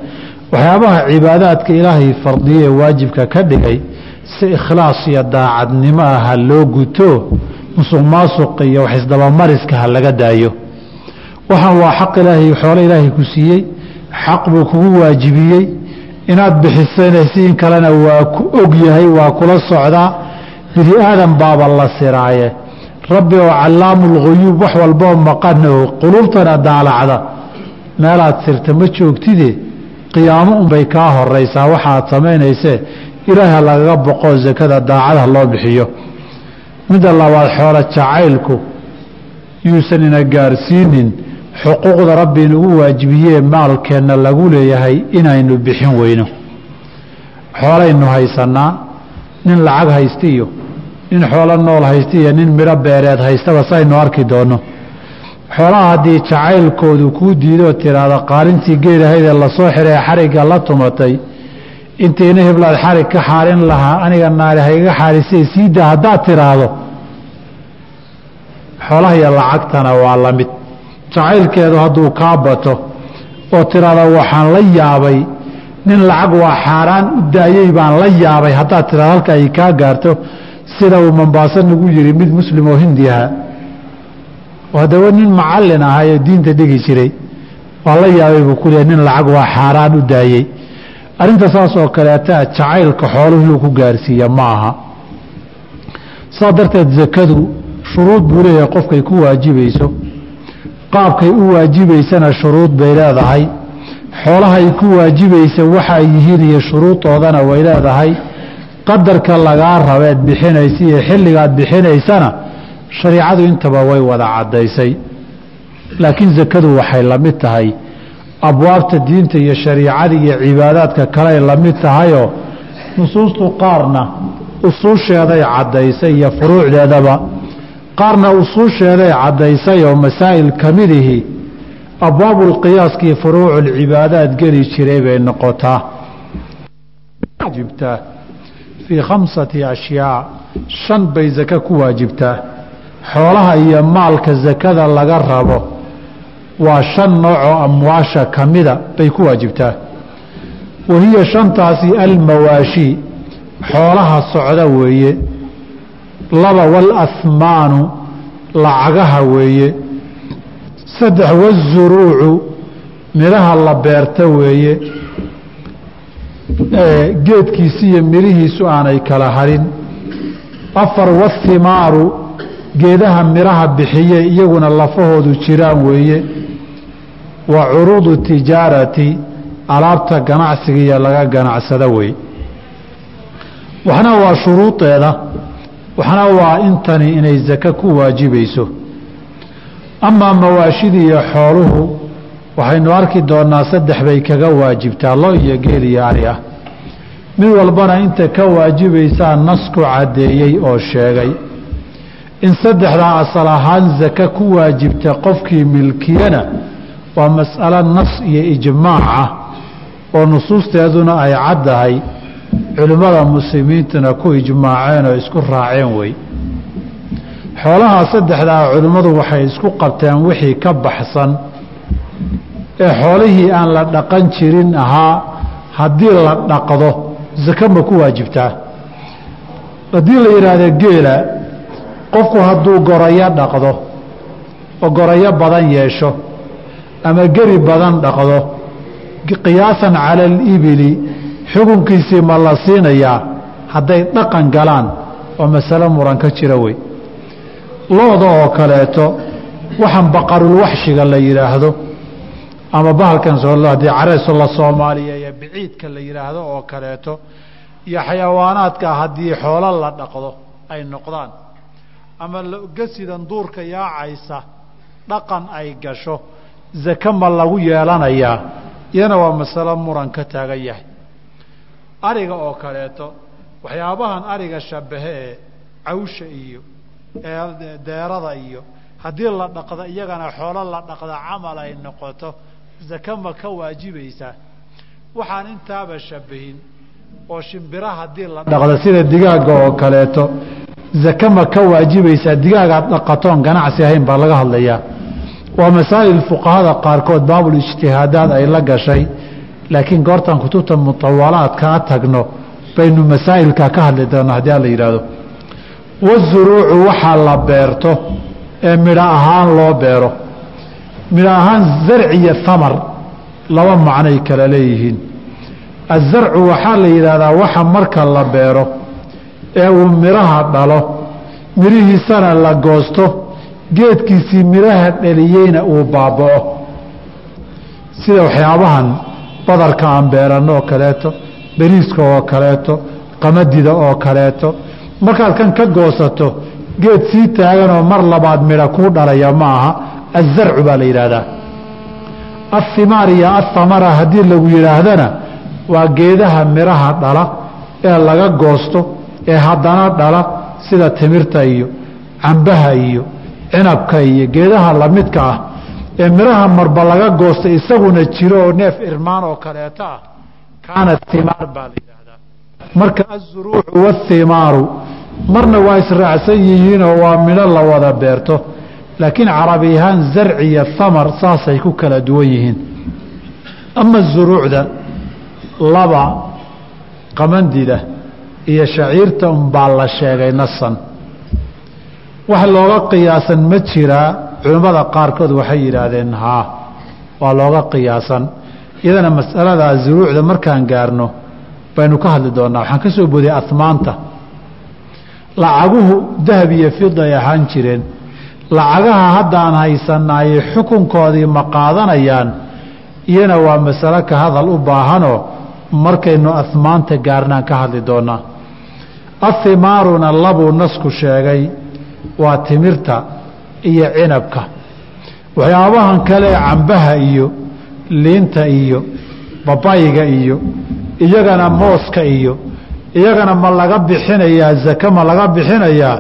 Waxyaabaha cibaadaadka ilaahay fardiyee waajibka ka dhigay si ikhlaas iyo daacadnimo ah ha loo guto musuq maasuq iyo wax isdabamariska ha laga daayo. Waxaan waa xaq ilaahay xoolo ilaahay ku siiyey xaq buu kugu waajibiyey. Inaad bixisayna si in kalena waa ku og yahay waa kula socdaa bini aadan baaba la siraaye. Rabbi oo callaamu lguyuub wax walboo maqano quluubtana daalacda. Meelaad sirta ma joogtide? Qiyaamo unbay kaa horaysaa waxaad samaynaysee ilaaha lagaga boqoo sakada daacada loo bixiyo. Midda labaad xoolo jacaylku yuusan ina gaarsiinin. Xuquuqda rabbi inugu waajibiyee maalkeenna lagu leeyahay inaynu bixin weyno. Xoolaynu haysannaa nin lacag haysta iyo nin xoolo nool haysta iyo nin midho beereed haystaba saynu arki doonno. Xoolaha haddii jacaylkoodu kuu diidoo tiraahdo qaalintii geelahaydee la soo xiree xarigga la tumatay intayna heblaad xarig ka xaarin lahaa aniga naari hayga xaarisee siida haddaad tiraahdo. Xoolaha iyo lacagtana waa la mid. Jacaylkeedu hadduu kaa bato oo tiraahdo waxaan la yaabay. Nin lacag waa xaaraan u daayey baan la yaabay. Haddaad tiraad halka ay kaa gaarto sida uu mombaaso nagu yiri mid muslim oo hindi ahaa haddaba nin macallin ahaa ee diinta dhigi jiray. Waa la yaabay buu ku leey nin lacag waa xaaraan u daayey arrinta saas oo kaleeta jacaylka xooluhu inuu ku gaarsiiya ma aha. Saa darteed sakadu shuruud buu leeyahay qofkay ku waajibayso qaabkay u waajibaysana shuruud bay leedahay. Xoolahay ku waajibaysa waxa ay yihiin iyo shuruudoodana way leedahay qadarka lagaa rabeed bixinaysa iyo xilligaad bixinaysana shariicadu intaba way wada caddaysay. Laakiin sakadu waxay la mid tahay. Abwaabta diinta iyo shariicada iyo cibaadaadka kaley la mid tahayoo nusuustu qaarna usuusheeday caddaysay iyo furuucdeedaba. Qaarna usuusheeday caddaysay oo masaa'il ka midihi abwaabulqiyaaskii furuuculcibaadaad geli jiray bay noqotaa. Waajibtaa fii khamsati ashyaa shan bay sake ku waajibtaa xoolaha iyo maalka sakada laga rabo waa shan noocoo amwaasha ka mida bay ku waajibtaa wa hiya shantaasi almawaashi xoolaha socda weeye laba walahmaanu lacagaha weeye saddex wazuruucu midhaha la beerta weeye geedkiisi iyo midhihiisu aanay kala harin. Afar wathimaaru geedaha midhaha bixiye iyaguna lafahoodu jiraan weeye. Wa curuudu tijaarati alaabta ganacsiga iyo laga ganacsada wey. Waxna waa shuruudeeda waxna waa intani inay sake ku waajibayso amaa mawaashida iyo xooluhu waxaynu arki doonaa saddex bay kaga waajibtaa lo iyo geel iyo ari ah. Mid walbana inta ka waajibaysaa nasku caddeeyey oo sheegay. In saddexdaa asal ahaan sake ku waajibta qofkii milkiyana waa mas'alo nas iyo ijmaac ah oo nusuusteeduna ay caddahay culimmada muslimiintuna ku ijmaaceen oo isku raaceen wey xoolahaa saddexdaa culimmadu waxay isku qabteen wixii ka baxsan ee xoolihii aan la dhaqan jirin ahaa haddii la dhaqdo sake ma ku waajibtaa? Haddii la yidhaahdo geela qofku hadduu gorayo dhaqdo oo gorayo badan yeesho ama geri badan dhaqdo qiyaasan cala alibili xukunkiisii ma la siinayaa hadday dhaqan galaan oo masalo muran ka jira wey. Looda oo kaleeto waxaan baqarulwaxshiga la yidhaahdo ama bahalkan haddii careeso la soomaaliyeeyo biciidka la yidhaahdo oo kaleeto iyo xayawaanaadka haddii xoolo la dhaqdo ay noqdaan. Ama gasidan duurka yaacaysa dhaqan ay gasho sake ma lagu yeelanayaa iyana waa masalo muran ka taagan yahay. Ariga oo kaleeto waxyaabahan ariga shabahe ee cawsha iyo deerada iyo haddii la dhaqdo iyagana xoolo la dhaqda camal ay noqoto sake ma ka waajibaysaa waxaan intaaba shabahin oo shimbira haddii la dhaqdo sida digaaga oo kaleeto. Sake ma ka waajibaysaa digaagaad dhaqatoon ganacsi ahayn baa laga hadlayaa. Waa masaa'il fuqahada qaarkood baabul ijtihaadaad ay la gashay laakiin goortaan kutubta mutawalaadkaa tagno baynu masaa'ilkaa ka hadli doonaa haddii ala yidhaahdo. Wazuruucu waxaa la beerto ee midho ahaan loo beero midho ahaan zarci iyo hamar laba macnay kala leeyihiin. Azarcu waxaa la yidhaahdaa waxa marka la beero ee uu midhaha dhalo midhihiisana la goosto geedkiisii midhaha dhaliyeyna uu baaba'o. Sida waxyaabahan badarka aan beeranno oo kaleeto beriiska oo kaleeto qamadida oo kaleeto markaad kan ka goosato geed sii taaganoo mar labaad midha kuu dhalaya ma aha azarcu baa la yidhaahdaa ahimaar iyo athamara haddii lagu yidhaahdana waa geedaha midhaha dhala ee laga goosto ee haddana dhala sida timirta iyo cambaha iyo cinabka iyo geedaha lamidka ah ee midhaha marba laga goosta isaguna jiro oo neef irmaan oo kaleeto ah kaana himaar baa la yidhaahdaa marka azuruucu wathimaaru marna waa israacsan yihiinoo waa midho la wada beerto laakiin carabi ahaan iyo thamar saasay ku kala duwan yihiin. Ama zuruucda laba qamandida iyo shaciirta unbaa la sheegay nasan wax looga qiyaasan ma jiraa culimmada qaarkood waxay yidhaahdeen haa waa looga qiyaasan. Iyadana masaladaa zuruucda markaan gaarno baynu ka hadli doonaa. Waxaan ka soo boodiyay ahmaanta lacaguhu dahab iyo fiday ahaan jireen lacagaha haddaan haysanaayey xukunkoodii ma qaadanayaan iyana waa masalo ka hadal u baahanoo markaynu ahmaanta gaarnaan ka hadli doonaa. Ahimaaruna labuu nasku sheegay waa timirta iyo cinabka. Waxyaabahan kale cambaha iyo liinta iyo babayga iyo iyagana mooska iyo iyagana ma laga bixinayaa zake ma laga bixinayaa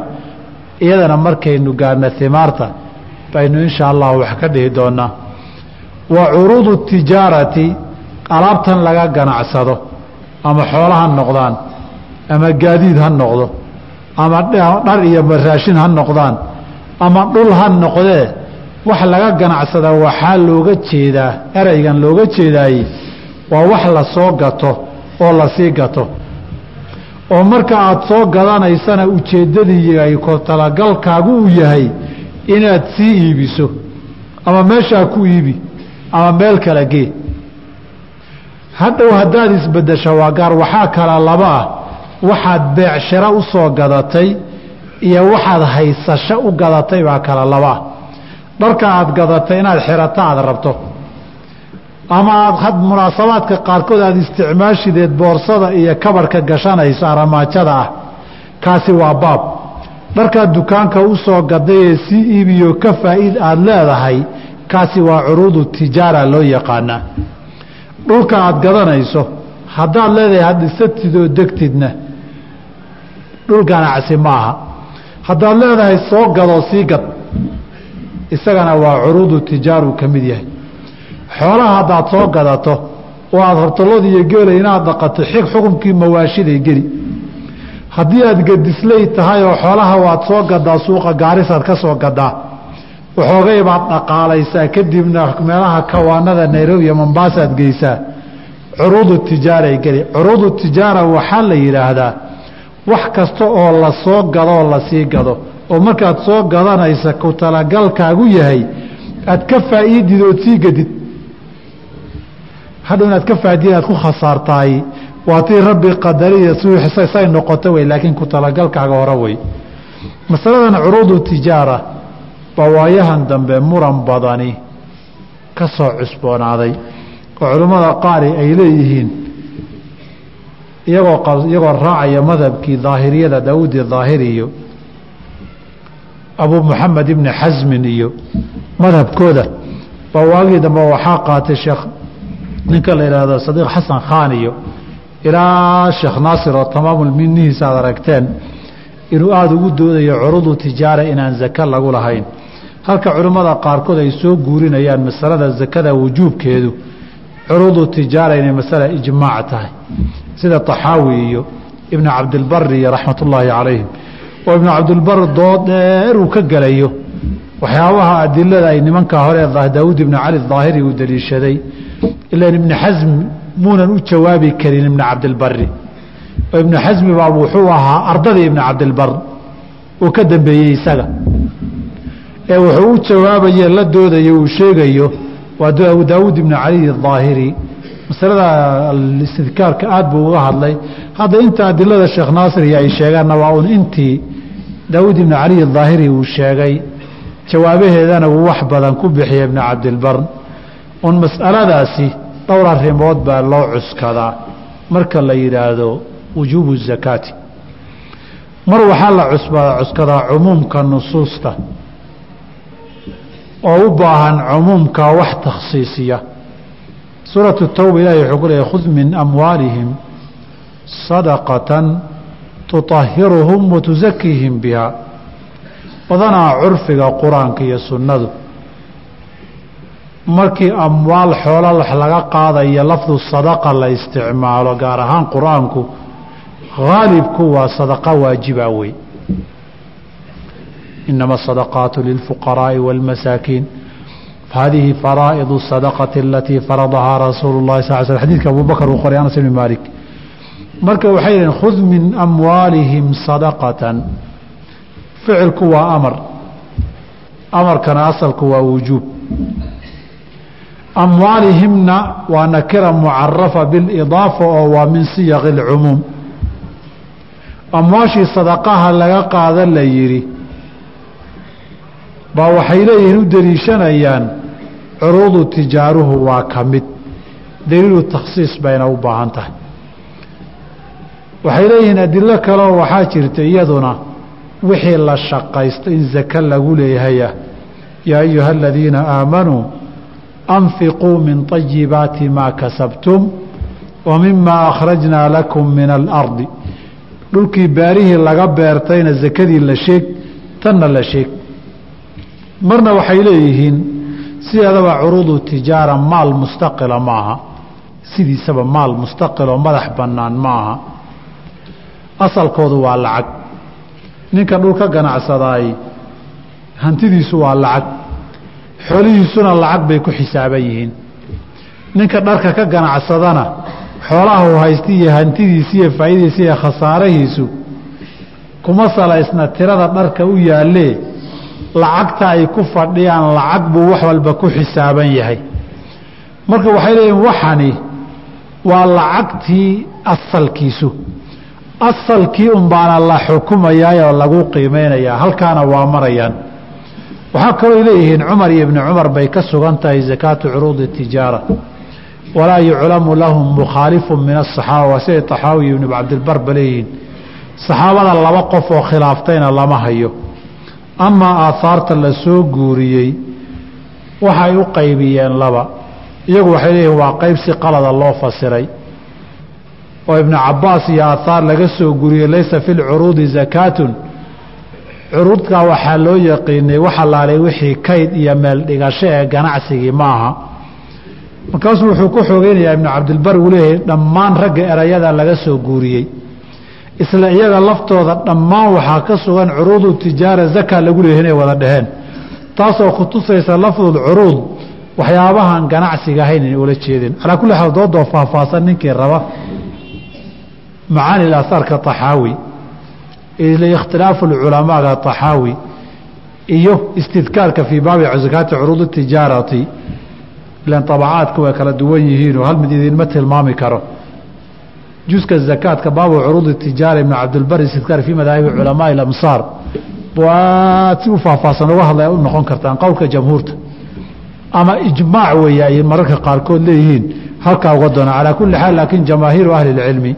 iyadana markaynu gaarna himaarta baynu insha allahu wax ka dhihi doonaa wa curuudu tijaarati alaabtan laga ganacsado ama xoola ha noqdaan ama gaadiid ha noqdo ama dhar iyo raashin ha noqdaan ama dhul ha noqdee wax laga ganacsada waxaa looga jeedaa ereygan looga jeedaaye waa wax la soo gato oo la sii gato oo marka aada soo gadanaysana ujeeddadii ay talagalkaagu uu yahay inaad sii iibiso ama meeshaa ku iibi ama meel kala gee. Hadhow haddaad isbeddesho waa gaar waxaa kala laba ah. Waxaad beecshiro u soo gadatay iyo waxaad haysasho u gadatay baa kala labaa dharka aad gadatay inaad xirato aada rabto ama aad munaasabaadka qaarkood aada isticmaashideed boorsada iyo kabarhka gashanayso aramaajada ah. Kaasi waa baab. Dharkaad dukaanka u soo gaday ee si iibiyo ka faa'iid aada leedahay kaasi waa curuudu tijaara loo yaqaanaa. Dhulka aada gadanayso haddaad leedahay hadhisatid oo degtidna dhul ganacsi ma aha. Haddaad leedahay soo gadoo sii gad isagana waa curuudu tijaaru ka mid yahay xoolaha haddaad soo gadato oo aada hortolada iyo geela inaad dhaqato xig xukunkii mawaashiday geli. Haddii aad gedisley tahay oo xoolaha waad soo gadaa suuqa gaarisaad ka soo gadaa waxoogay baad dhaqaalaysaa. Kadibna meelaha kawaanada nairobi iyo mombaasaad geysaa curuudu tijaaray geli. Curuudu tijaara waxaa la yidhaahdaa wax kasta oo la soo gadoo la sii gado. Oo markaad soo gadanaysa ku talagalkaagu yahay aad ka faa'iidid ood sii gadid hadhow inaad ka faaidid inaad ku khasaartahay waa tii rabbi qadariya say noqoto wey laakiin ku talagalkaaga hore wey masaladan curuudu tijaara baa dambe muran badani ka soo cusboonaaday oo culimmada qaari ay leeyihiin iyagoo iyagoo raacaya madhabkii daahiriyada daawudi daahiri iyo abu moxamed ibni xasmin iyo madhabkooda. Baa dambe waxaa qaatay sheekh ninka la yidhaahdo sadiiq xasan khaan iyo ilaa sheekh naasir oo tamaamulminihiisa aad aragteen inuu aada ugu doodayo curudu tijaara inaan zake lagu lahayn. Halka culimmada qaarkood ay soo guurinayaan masalada zakada wujuubkeedu curuudu tijaara inay masala ijmaac tahay. Sida taxaawi iyo ibnu cabdilbari iyo raxmat ullaahi calayhim. Oo ibnu cabdilbar dood dheer uu ka gelayo waxyaabaha adilada ay nimankaa hore daawuud ibni cali daahiri uu daliishaday ilan ibni xasm muunan u jawaabi karin ibni cabdilbari oo ibnu xasmi baa wuxuu ahaa ardadii ibni cabdilbar uu ka dambeeyey isaga. Ee wuxuu u jawaabaye la doodayo uu sheegayo waa daawuud ibni cali daahiri masalada istidkaarka aad buu uga hadlay. Hadda inta adilada sheekh naasir iyo ay sheegaanna waa un intii daawuud ibni cali daahiri uu sheegay jawaabaheedana wuu wax badan ku bixiya ibni cabdilbar. Un mas'aladaasi dhowr arrimood baa loo cuskadaa. Marka la yidhaahdo wujuubu zakaati. Mar waxaa la cuskadaa cumuumka nusuusta. Oo u baahan cumuumka wax takhsiisiya. Suuratu tawba ilahi wuxuu ku leeyahy khud min amwaalihim sadaqatan tutahiruhum watusakiihim biha. Badanaa curfiga qur'aanka iyo sunnadu markii amwaal xoola wax laga qaadayo lafdu sadaqa la isticmaalo gaar ahaan qur'aanku haalibku waa sadaqa waajiba wey. Inama asadaqaatu lilfuqaraa'i wاlmasaakiin hadihi faraa'idu sadaqati alatii faradahaa rasuulu llahi sal sl xadidka abu bakr uu qoray anas ibni maalik. Marka waxay yihiin khud min amwaalihim sadaqatan. Ficilku waa amar. Amarkana asalku waa wujuub amwaalihimna waa nakira mucarafa bilidaafa oo waa min siyaqi اlcumuum amwaashii sadaqaha laga qaada la yidhi baa waxay leeyihiin u deliishanayaan curuudu tijaaruhu waa ka mid. Daliilu takhsiis bayna u baahan tahay. Waxay leeyihiin adilo kaleoo waxaa jirta iyaduna wixii la shaqaysto in zake lagu leeyahayah yaa ayuha aladiina aamanuu anfiquu min طayibaati maa kasabtum wa mima akhrajnaa lakum min alardi dhulkii baarihii laga beertayna zakadii la sheeg tanna la sheeg marna waxay leeyihiin sideedaba curuudu tijaara maal mustaqila maaha sidiisaba maal mustaqiloo madax bannaan maaha asalkoodu waa lacag ninka dhul ka ganacsadaay hantidiisu waa lacag xoolihiisuna lacag bay ku xisaaban yihiin. Ninka dharka ka ganacsadana xoolaha uu haysta iyo hantidiisi iyo faa'iidadiisa iyo khasaarahiisu kuma salaysna tirada dharka u yaallee lacagta ay ku fadhiyaan lacag buu wax walba ku xisaaban yahay. Marka waxay leeyihiin waxani waa lacagtii asalkiisu. Asalkii unbaana la xukumayaa oo lagu qiimeynayaa halkaana waa marayaan waxaa kaloo leeyihiin cumar iyo ibni cumar bay ka sugan tahay zakaatu curuudi tijaara. Walaa yuclamu lahum mukhaalifu min asaxaaba waa siday taxaawi ibnu cabdilbarba leeyihiin. Saxaabada laba qof oo khilaaftayna lama hayo. Amaa aahaarta la soo guuriyey waxay u qaybiyeen laba. Iyagu waxay leeyihiin waa qayb si qalada loo fasiray. Oo ibnu cabaas iyo aahaar laga soo guriyey laysa fi lcuruudi zakaatun curuudkaa waxaa loo yaqiinay waxalaalay wixii kayd iyo meel dhigasho ee ganacsigii maaha. Markaasuu wuxuu ku xoogeynayaa ibnu cabdilbar uu leeyahay dhammaan ragga erayada laga soo guuriyey. Isla iyaga laftooda dhammaan waxaa ka sugan curuudu tijaara zaka lagu leeyahay inay wada dheheen taasoo ku tusaysa lafdul curuud waxyaabahan ganacsiga ahayn inay ula jeedeen calaa kulli xaal doodoo faahfaahsan ninkii raba. Macaani asaarka طaxaawi ikhtilaafu culamaaga طaxaawi iyo istidkaarka fii baabi zakaati curuud tijaarati ilan abacaadka way kala duwan yihiinoo hal mid idinma tilmaami karo juska zakaadka baabu curuud tijaara ibn cabdilbar istidkaar fii madaahibi culamaai amsaar waad si u uga hadlay u noqon kartaan qowlka jamhuurta ama ijmaac weeye ay mararka qaarkood leeyihiin halkaa uga doona calaa kulli xaal laakiin jamaahiiru ahli اlcilmi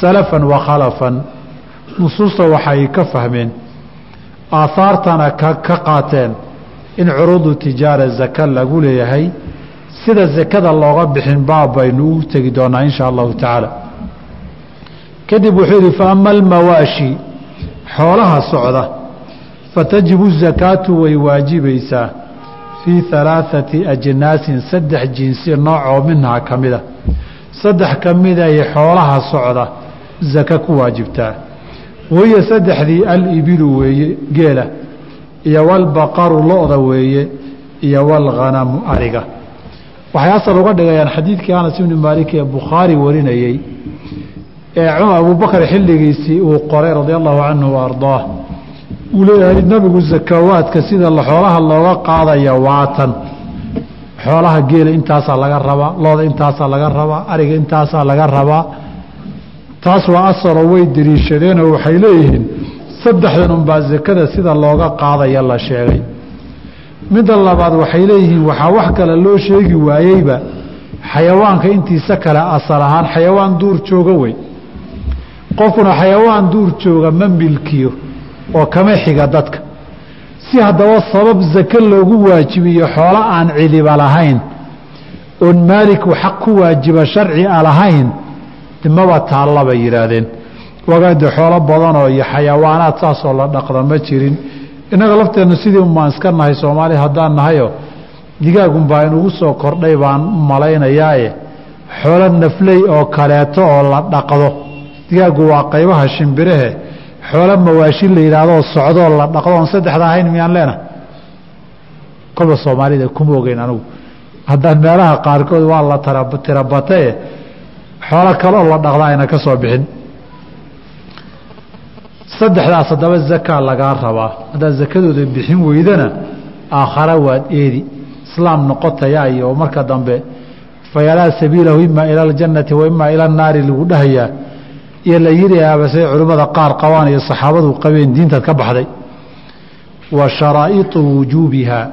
salafan wa khalafan nusuusta waxay ka fahmeen aahaartana ka qaateen in curuudu tijaara zaka lagu leeyahay. Sida zakada looga bixin baab baynu u tegi doonaa in shaa allahu tacaala. Kadib wuxuu yihi faama almawaashi xoolaha socda fatajibu zakaatu way waajibaysaa fii halaaثati ajnaasin saddex jinsi noocoo minhaa ka mida. Saddex ka miday xoolaha socda zaka ku waajibtaa wahiya saddexdii alibilu weeye geela. Iyo walbaqaru lo-da weeye iyo walghanamu ariga. Waxay asal uga dhigayaan xadiidkii anas ibni maalik ee bukhaari warinayey ee abubakar xilligiisii uu qoray radia allahu canhu wa ardaah. Uu leeyahay nabigu zakawaadka sida xoolaha looga qaadaya waatan xoolaha geela intaasaa laga rabaa looda intaasaa laga rabaa ariga intaasaa laga rabaa taas waa asaloo way deliishadeenoo waxay leeyihiin saddexdan unbaa zakada sida looga qaadaya la sheegay. Midda labaad waxay leeyihiin waxaa wax kale loo sheegi waayeyba xayawaanka intiisa kale asal ahaan xayawaan duur jooga wey. Qofkuna xayawaan duur jooga ma milkiyo oo kama xiga dadka. Si haddaba sabab zake loogu waajibiyo xoolo aan cidiba lahayn oon maaliku xaq ku waajiba sharci a lahayn maba taalla bay yidhaahdeen wagaade xoolo badanoo iyo xayawaanaad saasoo la dhaqda ma jirin. Innaga lafteennu sidii unbaan iska nahay soomaali haddaan nahayo digaagunbaa inugu soo kordhay baan u malaynayaaye xoolo nafley oo kaleeto oo la dhaqdo. Digaaggu waa qaybaha shimbirahe. Xoolo mawaashi la yidhahdoo socdoo la dhaqdo. Oon saddexda ahayn miyaan leenahay? Kolba soomaalida kuma ogeyn anugu. Haddaan meelaha qaarkood waa la tirabatae xoolo kaloo la dhaqda ayna ka soo bixin. Saddexdaas haddaba zakaa lagaa rabaa haddaad zakadooda bixin weydana aakhara waad eedi. Islaam noqotayaa iyo marka dambe fayalaa sabiilahu ima ila aljannati wa ima ila annaari lagu dhahayaa. Iyo la yiri aabasay culimmada qaar qabaan iyo saxaabadu qabeen diintaad ka baxday. Wa sharaa'iطu wujuubihaa.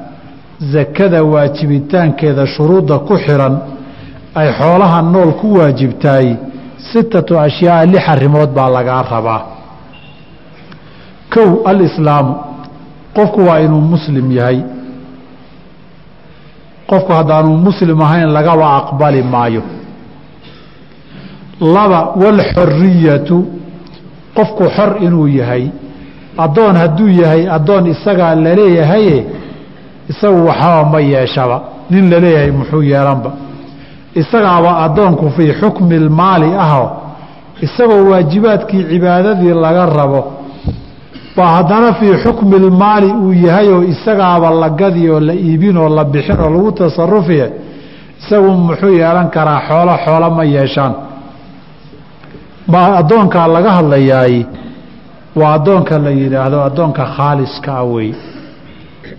Zakada waajibitaankeeda shuruudda ku xiran ay xoolaha nool ku waajibtaay sitatu ashyaaa lix arrimood baa lagaa rabaa. Kow alislaamu qofku waa inuu muslim yahay. Qofku haddaanuu muslim ahayn lagaba aqbali maayo. Laba walxoriyatu qofku xor inuu yahay. Addoon hadduu yahay addoon isagaa laleeyahaye isagu waxaba ma yeeshaba. Nin la leeyahay muxuu yeelanba isagaaba addoonku fii xukmi lmaali aho. Isagoo waajibaadkii cibaadadii laga rabo. Baa haddana fii xukmi lmaali uu yahay oo isagaaba la gadi oo la iibin oo la bixin oo lagu tasarufiye isagu muxuu yeelan karaa xoolo xoolo ma yeeshaan. Ma addoonkaa laga hadlayaay. Waa addoonka la yidhaahdo addoonka khaaliska ah wey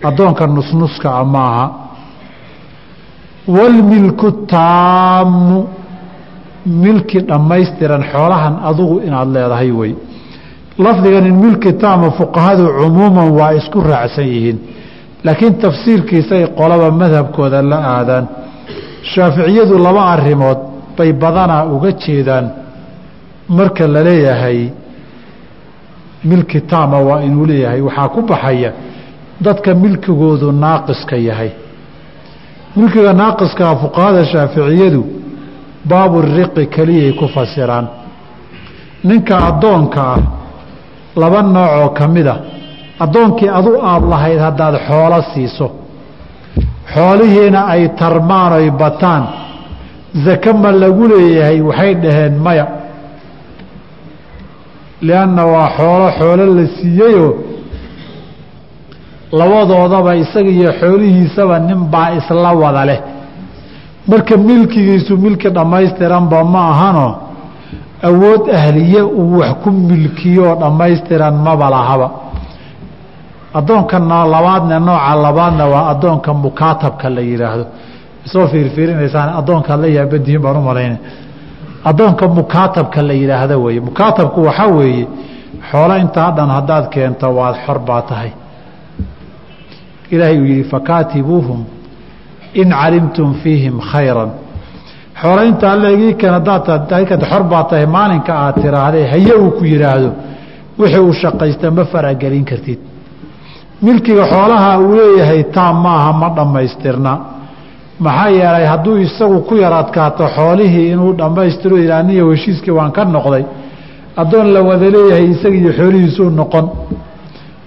addoonka nusnuska ah maaha walmilku taamu milki dhammaystiran xoolahan adugu inaad leedahay wey lafdigan in milki taama fuqahadu cumuuman waa isku raacsan yihiin laakiin tafsiirkiisay qolaba madhabkooda la aadaan shaaficiyadu laba arrimood bay badanaa uga jeedaan marka la leeyahay milki taama waa inuu leeyahay waxaa ku baxaya dadka milkigoodu naaqiska yahay milkiga naaqiskaa fuqahada shaaficiyadu baabu riqi keliyay ku fasiraan. Ninka addoonka ah laba noocoo ka mid a addoonkii adu aad lahayd haddaad xoolo siiso xoolihiina ay tarmaan oy bataan zake ma lagu leeyahay waxay dhaheen maya. Lianna waa xoolo xoolo la siiyeyoo labadoodaba isaga iyo xoolihiisaba ninbaa isla wada leh. Marka milkigiisu milki dhammaystiranba ma ahano awood ahliye uu wax ku milkiyooo dhammaystiran maba lahaba addoonkana labaadna nooca labaadna waa addoonka mukaatabka la yidhaahdo isoo fiirfiirinaysaan addoonkaad la yaabadihin baan u addoonka mukaatabka la yidhaahdo weeye. Mukaatabku waxaa weeye xoolo intaa dhan haddaad keento waad xor baa tahay ilaahay uu yihi fakaatibuuhum in calimtum fiihim khayran. Xoolo intaa leegii kan haddaad xor baa tahay maalinka aad tiraahdee haye uu ku yidhaahdo wixii uu shaqaysta ma faragelin kartid. Milkiga xoolaha uu leeyahay taam maaha ma dhammaystirna. Maxaa yeelay hadduu isagu ku yar adkaato xoolihii inuu dhammaystiro ilaaniya heshiiskii waan ka noqday addoon la wada leeyahay isaga iyo xoolihiisuu noqon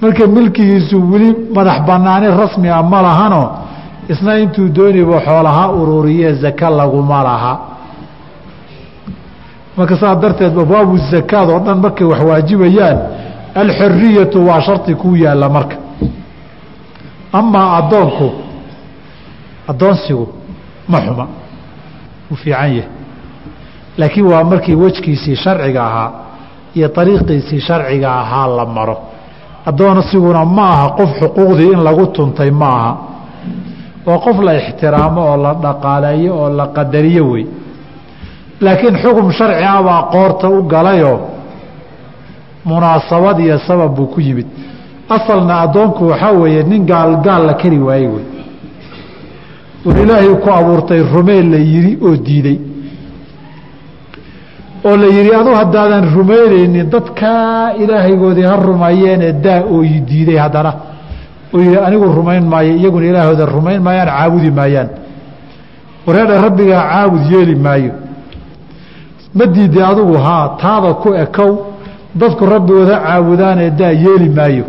marka milkigiisu weli madax banaani rasmi a ma lahano isna intuu dooniba xoolaha ururiye zaka laguma laha. Marka saa darteed abwaabu zakaad oo dhan markay wax waajibayaan alxoriyatu waa shardi kuu yaalla marka. Amaa addoonku addoonsigu ma xuma wuu fiican yahay. Laakiin waa markii wejkiisii sharciga ahaa iyo ariiqiisii sharciga ahaa la maro addoonsiguna ma aha qof xuquuqdii in lagu tuntay ma aha waa qof la ixtiraamo oo la dhaqaaleeyo oo la qadariyo wey. Laakiin xukum sharci ah baa qoorta u galayoo munaasabad iyo sabab buu ku yimid. Asalna addoonku waxaa weeye nin gaal gaal la keri waaye wey. War ilaahay ku abuurtay rumeen la yidhi oo diiday oo la yidhi adu haddaadan rumaynaynin dadkaa ilaahaygoodii ha rumeeyeene daa oo diiday haddana. Oo yidhi anigu rumayn maayo iyaguna ilaahooda rumayn maayaan caabudi maayaan. Wareedha rabbigaa caabud yeeli maayo. Ma diiday adugu haa taada ku ekow dadku rabbigooda caabudaanee daa yeeli maayo.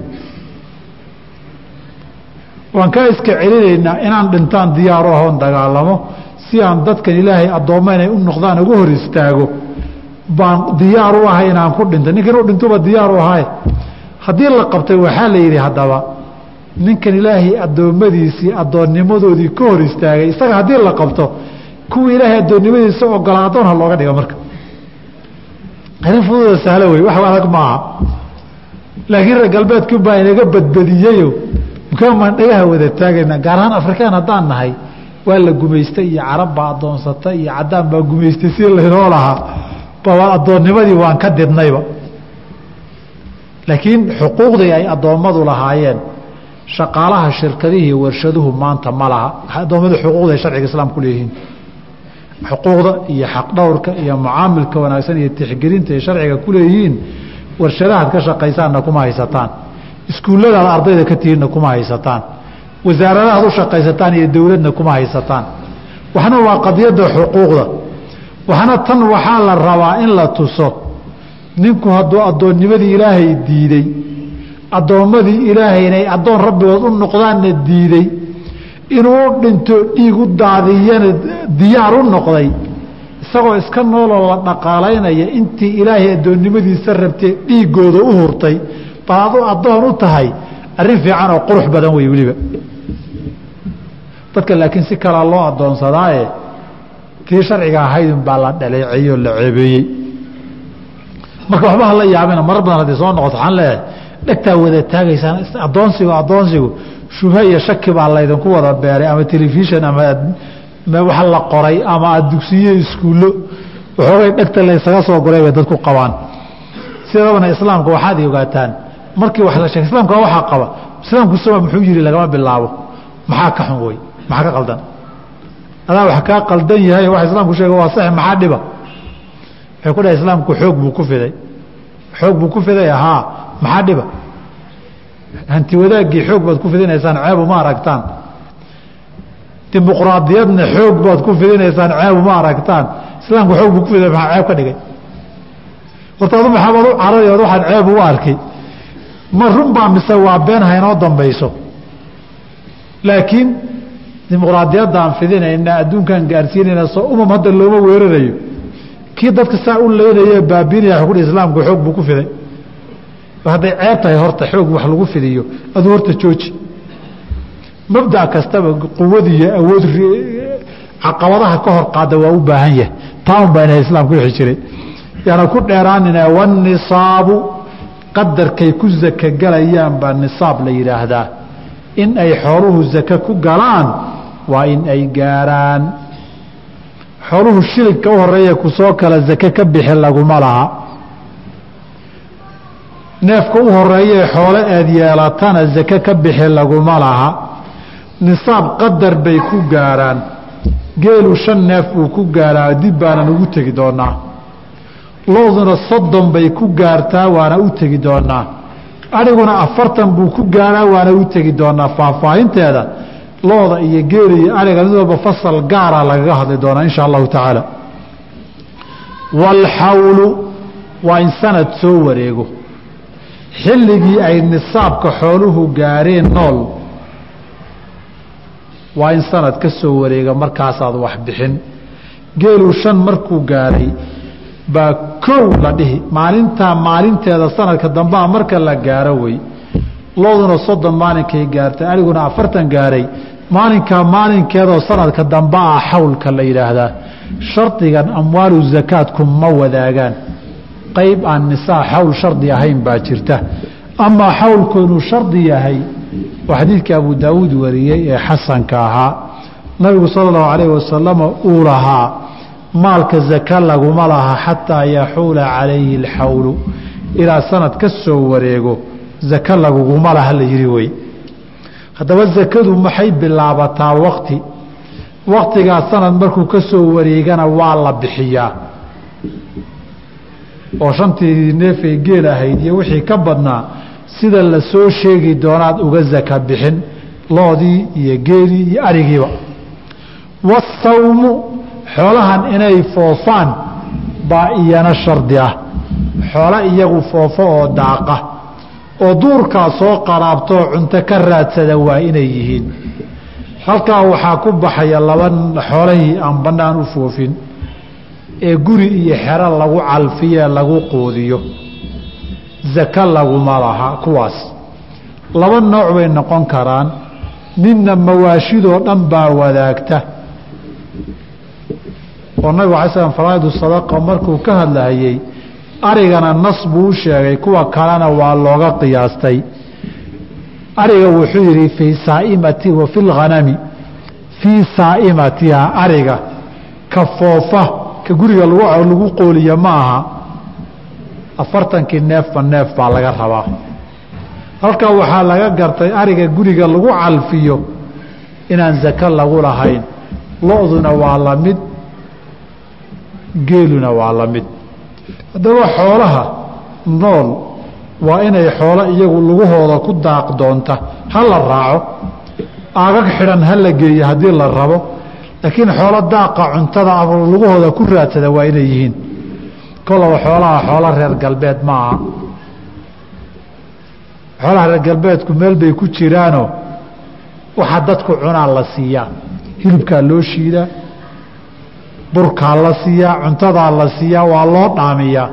Waan kaa iska celinaynaa inaan dhintaan diyaaru ahoon dagaalamo si aan dadkan ilaahay addoomma inay u noqdaan uga hor istaago baan diyaar u ahay inaan ku dhinto. Ninka inuu dhintuba diyaar u ahay. Haddii la qabtay waxaa la yidhi haddaba ninkan ilaahay addoommadiisii addoonnimadoodii ka hor istaagay. Isaga haddii la qabto kuwa ilaahay addoonnimadiisa ogolaa addoon ha looga dhiga marka. Arrin fududa sahlo wey wax adag maaha laakiin reer galbeedku baa inaga badbadiyeyo mukaamaan dhagaha wada taagayna? Gaar ahaan afrikaan haddaan nahay waa la gumaystay iyo carab baa addoonsata iyo caddaan baa gumaystay si laynoo lahaa addoonnimadii waan ka didnayba laakiin xuquuqdii ay addoommadu lahaayeen shaqaalaha shirkadihii warshaduhu maanta ma laha. Addoommadu xuquuqda ay sharciga islaamku leeyihiin. Xuquuqda iyo xaqdhowrka iyo mucaamilka wanaagsan iyo tixgelinta ay sharciga ku leeyihiin warshadahaad ka shaqaysaanna kuma haysataan. Iskuulladaad ardayda ka tihiinna kuma haysataan. Wasaaradahaad u shaqaysataan iyo dowladna kuma haysataan. Waxna waa qadiyadda xuquuqda waxna tan waxaa la rabaa in la tuso. Ninku hadduu addoonnimadii ilaahay diiday addoommadii ilaahay inay addoon rabbigood u noqdaanna diiday inuu dhinto dhiig u daadiyana diyaar u noqday isagoo iska nooloo la dhaqaalaynaya intii ilaahay addoonnimadiisa rabtee dhiiggooda u hurtay bal adu addoon u tahay arrin fiican oo qurux badan wey weliba. Dadka laakiin si kalaa loo addoonsadaaye tii sharciga ahaydun baa la dhaleeceeyey oo la ceebeeyey marka waxba hala yaabina marar badan hadday soo noqoto waxaan leeyahay dhegtaa wada taagaysaan addoonsigu addoonsigu shubha iyo shaki baa laydinku wada beeray ama telefishon ama wax la qoray ama aad dugsiyo iskuullo. Waxoogay dhegta laysaga soo guray bay dadku qabaan. Sidabana islaamka waxaad ogaataan markii wax la sheeg islaamka waxaa qaba islaamku sama muxuu yidhi lagama bilaabo. Maxaa ka xun wey maxaa ka qaldan adaa wax kaa qaldan yahay wax islaamku sheega waa sax maxaa dhiba? Waxay ku dhahay islaamku xoog buu ku fiday. Xoog buu ku fiday haa maxaa dhiba? Hanti wadaaggii xoog baad ku fidinaysaan ceebu ma aragtaan. Dimuqraadiyadna xoog baad ku fidinaysaan ceebu ma aragtaan. Islaamku xoog buu ku fiday maxaa ceeb ka dhigay? Horta adu maxaabad u carari od waxaad ceeb ugu arkay? Ma run baa mise waa been haynoo dambayso? Laakiin dimuqraadiyaddaan fidinayna adduunkan gaarsiinayna soo umam hadda looma weerarayo. Kii dadka saa u leynaya baabiinaya wa ku islaamku xoog buu ku fiday. Hadday ceeb tahay horta xoog wax lagu fidiyo aduu horta jooji. Mabda kastaba quwadiiyo awood caqabadaha ka hor qaada waa u baahan yahay. Taa un baa ina islaamku wixi jiray. Yaana ku dheeraanina wanisaabu qadarkay ku zaka galayaan baa nisaab la yidhaahdaa. In ay xooluhu zaka ku galaan waa in ay gaaraan. Xooluhu shilinka u horreeya ku soo kala zake ka bixi laguma laha. Neefka u horeeyee xoolo eed yeelatana zake ka bixi laguma laha. Nisaab qadar bay ku gaaraan. Geelu shan neef buu ku gaaraa dib baanan ugu tegi doonaa. Looduna soddon bay ku gaartaa waana u tegi doonaa. Adhiguna afartan buu ku gaaraa waana u tegi doonaa. Faahfaahinteeda looda iyo geela iyo adhiga mid walba fasal gaara lagaga hadli doonaa insha allahu tacaala. Waalxawlu waa in sanad soo wareego. Xilligii ay nisaabka xooluhu gaareen nool waa in sanad ka soo wareega markaasaad wax bixin. Geeluu shan markuu gaaray baa kow la dhihi maalintaa maalinteeda sanadka dambaa marka la gaaro wey looduna soddon maalinkay gaartay aniguna afartan gaaray. Maalinkaa maalinkeedoo sanadka damba ah xawlka la yidhaahdaa shardigan amwaalu zakaadku ma wadaagaan. Qayb aan nisaa xawl shardi ahayn baa jirta. Amaa xawlku inuu shardi yahay oo xadiidka abu daawuud wariyey ee xasanka ahaa nabigu sala allahu calayhi wasalama uu lahaa maalka zaka laguma laha xataa yaxuula calayhi alxawlu. Ilaa sanad ka soo wareego zaka laguguma laha la yihi wey haddaba zakadu maxay bilaabataa wakti waktigaa sanad markuu ka soo wareegana waa la bixiyaa. Oo shantii neefay geel ahayd iyo wixii ka badnaa sida la soo sheegi doonaad uga zaka bixin loodii iyo geelii iyo arigiiba. Wasawmu xoolahan inay foofaan baa iyana shardi ah. Xoolo iyagu foofo oo daaqa oo duurkaa soo qaraabtoo cunto ka raadsada waa inay yihiin. Halkaa waxaa ku baxaya laba xoolahii aan bannaan u foofin ee guri iyo xero lagu calfiye lagu quudiyo. Zaka laguma laha kuwaas. Laba nooc bay noqon karaan. Midna mawaashidoo dhan baa wadaagta. Oo nabigu alay slam faraa'idu sadaqa markuu ka hadlahayey arigana nas buu sheegay kuwa kalena waa looga qiyaastay. Ariga wuxuu yidhi fii saa'imati wa fi lghanami fii saa'imatiha ariga. Ka foofa ka guriga lagu qooliya ma aha. Afartankii neefba neef baa laga rabaa. Halkaa waxaa laga gartay ariga guriga lagu calfiyo inaan zako lagu lahayn. Lo-duna waa la mid geeluna waa la mid haddaba xoolaha nool waa inay xoolo iyagu lugahooda ku daaq doonta. Ha la raaco. Aagag xidhan ha la geeyo haddii la rabo. Laakiin xoolo daaqa cuntada ama lugahooda ku raadsada waa inay yihiin. Kolaba xoolaha xoolo reer galbeed ma aha. Xoolaha reer galbeedku meel bay ku jiraanoo. Waxaa dadku cunaa la siiyaa. Hilibkaa loo shiidaa burkaa la siiyaa cuntadaa la siiyaa waa loo dhaamiyaa.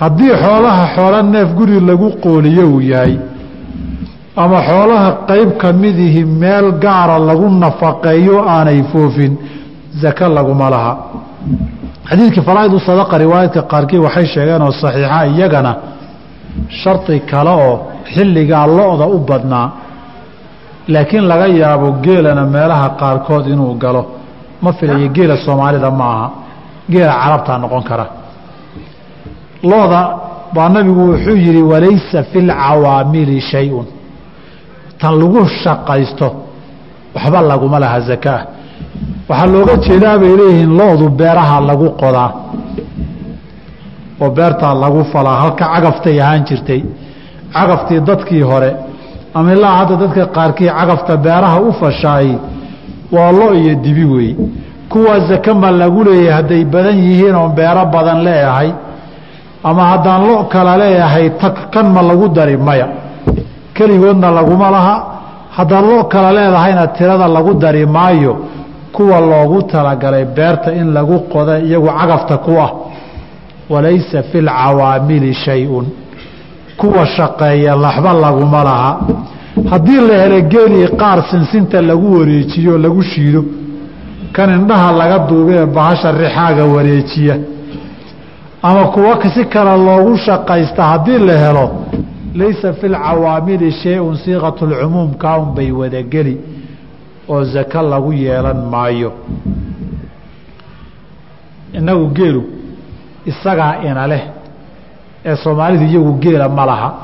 Haddii xoolaha xoolo neef guri lagu qooliyo uu yahay ama xoolaha qayb ka midihi meel gaara lagu nafaqeeyo aanay foofin zako laguma laha. Xadiidkii faraa'idu sadaqa riwaayadka qaarkii waxay sheegeen oo saxiixa iyagana shardi kale oo xilligaa lo-da u badnaa laakiin laga yaabo geelana meelaha qaarkood inuu galo ma filayo geela soomaalida ma aha geela carabtaa noqon kara. Looda baa nabigu wuxuu yidhi walaysa fi lcawaamili shay-un. Tan lagu shaqaysto waxba laguma laha zakaa waxaa looga jeedaa bay leeyihiin loodu beeraha lagu qodaa. Oo beertaa lagu falaa halka cagaftay ahaan jirtay. Cagaftii dadkii hore ama ilaa hadda dadka qaarkii cagafta beeraha u fashaay waa lo iyo dibi weeye kuwaa zake ma lagu leeyahay hadday badan yihiin oon beero badan leeyahay ama haddaan lo kala leeyahay kan ma lagu dari maya. Keligoodna laguma laha. Haddaad lo kala leedahayna tirada lagu dari maayo kuwa loogu talagalay beerta in lagu qoda iyagu cagafta ku ah. Walaysa fi lcawaamili shay-un. Kuwa shaqeeya laxba laguma laha haddii la helo geelii qaar sinsinta lagu wareejiyo lagu shiido kan indhaha laga duubee bahasha rixaaga wareejiya ama kuwa si kale loogu shaqaysta haddii la helo laysa fi lcawaamili shay-un siiqatu lcumuum kaaun bay wadageli oo zako lagu yeelan maayo. Innagu geelu isagaa ina leh ee soomaalidu iyagu geela ma laha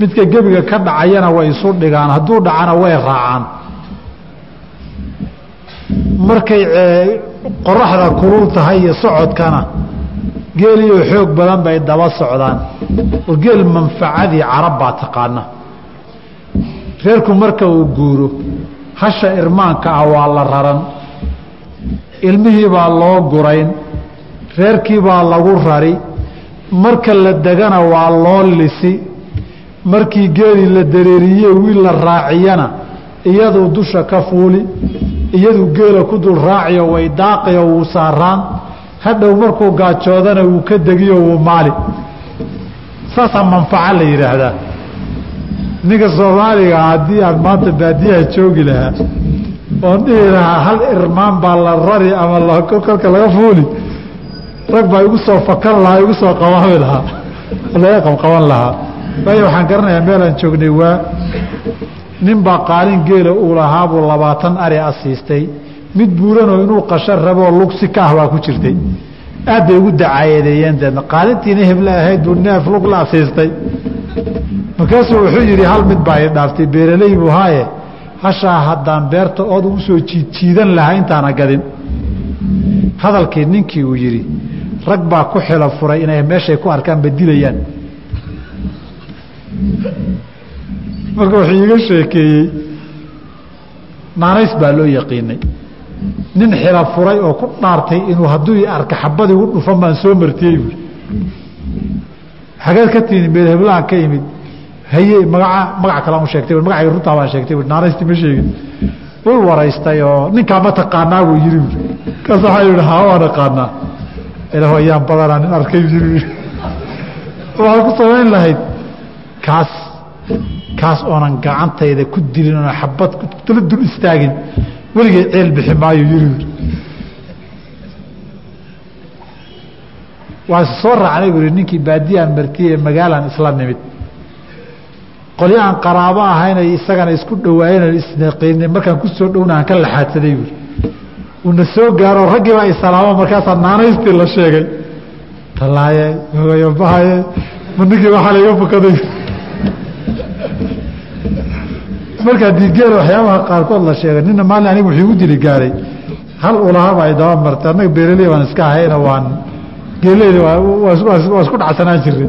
midka gebiga ka dhacayana way isu dhigaan hadduu dhacana way raacaan. Markay qoraxda kulul tahay iyo socodkana geeliyo xoog badan bay daba socdaan. Oo geel manfacadii carab baa taqaana reerku marka uu guuro hasha irmaanka ah waa la raran. Ilmihii baa loo gurayn reerkii baa lagu rari. Marka la degana waa loo lisi markii geeli la dareeriye wiil la raaciyana iyaduu dusha ka fuuli iyaduu geela ku dul raaciyo way daaqiyo wuu saaraan. Hadhow markuu gaajoodana wuu ka degiyo wuu maali. Saasaa manfaco la yidhaahdaa. Ninka soomaaliga haddii aan maanta baadiyaha joogi lahaa oon dhihi lahaa hal irmaan baa la rari ama kolka laga fuuli rag baa igu soo fakan lahaa igu soo qabaabi lahaa laga qabqaban lahaa waayo waxaan garanayaa meelaan joognay waa nin baa qaalin geela uu lahaabuu labaatan ari a siistay. Mid buuranoo inuu qasho raboo lugsi ka ah baa ku jirtay. Aad bay ugu dacaayadeeyeen deedna. Qaalintiina heble ahayd buu neef lug la siistay. Markaasuu wuxuu yidhi hal mid baa i dhaaftay beeraley buu haaye. Hashaa haddaan beerta ood ugu soo jiidjiidan lahaa intaana gadin hadalkii ninkii uu yidhi rag baa ku xilo furay inay meeshay ku arkaan badilayaan marka wuxuu iiga sheekeeyey naanays baa loo yaqiinay. Nin xilo furay oo ku dhaartay inuu hadduu arka xabadii u dhufan baan soo martiyey buui xageed ka tiini meel heblaan ka imid haye magaca magac kalean u sheegtay magacayga runtaa baan sheegtay bu naanaysti ma sheegin. Way waraystay oo ninkaa ma taqaanaa buu yiri buui kaas waxaa yihi haa waan aqaanaa ilaah ayaan badanaa nin arkay yiri waxaad ku samayn lahayd kaas ninkaas oonan gacantayda ku dilin oona xabad tula dul istaagin weligay ceel bixi maayo yiri. Waa soo raacnay buuri ninkii baadiyaan martiyey magaalaan isla nimid. Qolyahan qaraabo ahayna isagana isku dhawaayeen isnaqeynay markaan ku soo dhowna aan ka laxaadsaday buuri uuna soo gaaro raggii baa isalaamo markaasaa naanaystii la sheegay. Talaaye bahaye ma ninkii waxaa laiga fukaday markaa diigeel waxyaabaha qaarkood la sheegay nina maalin aniga wuxuu igu dili gaaray. Hal ulahaba ay daba martay annaga beeraley baan iska ahayna waan geeleyda waa isku dhacsanaan jiray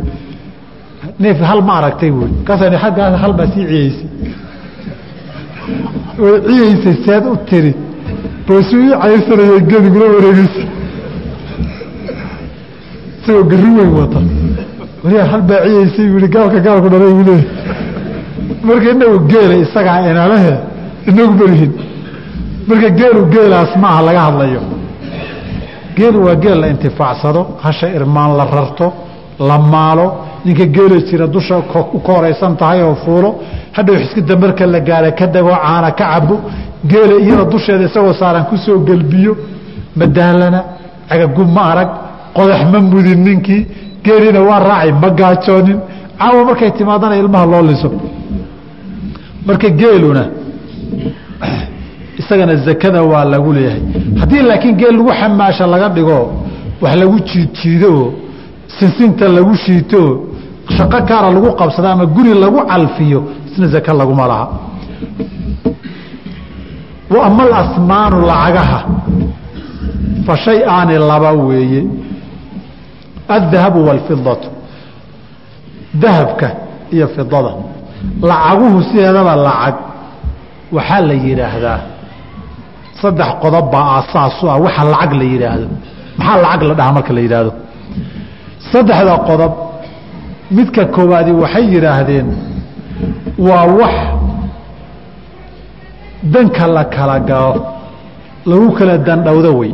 neef hal ma aragtay buui markaasa aggaas hal baa sii ciyeysay. Way ciyeysay seed u tiri. Boosu ii caysanaya gedigula wareegeysa isagoo gari weyn wata. Waliyaa hal baa ciyeysay bui gaalka gaalku dhalay buu leeyahy marka inagu geela isagaa inalehe inagu berihin marka geelu geelaas ma aha laga hadlayo. Geelu waa geel la intifaacsado hasha irmaan la rarto la maalo ninka geela jira dusha u ka tahay oo fuulo hadhow xiskida marka la gaara ka dagoo caana ka cabo geela iyada dusheeda isagoo saaran ku soo gelbiyo ma dahlana cagagub ma arag qodax ma mudin ninkii geelina waa raacay ma gaajoonin caawa markay timaadana ilmaha loo liso marka geeluna isagana zakada waa lagu leeyahay. Haddii laakiin geel lagu xamaasha laga dhigo wax lagu jiidjiidooo sinsinta lagu shiitoo shaqo kaara lagu qabsado ama guri lagu calfiyo isna zaka laguma laha. Ama alasmaanu lacagaha fa shay-aani laba weeye. Addahabu waalfidatu dahabka iyo fidada lacaguhu sideedaba lacag. Waxaa la yidhaahdaa saddex qodob baa aasaasu ah waxa lacag la yidhaahdo. Maxaa lacag la dhahaa marka la yidhaahdo? Saddexda qodob midka koowaadi waxay yidhaahdeen waa wax danka la kala galo lagu kala dandhowdo wey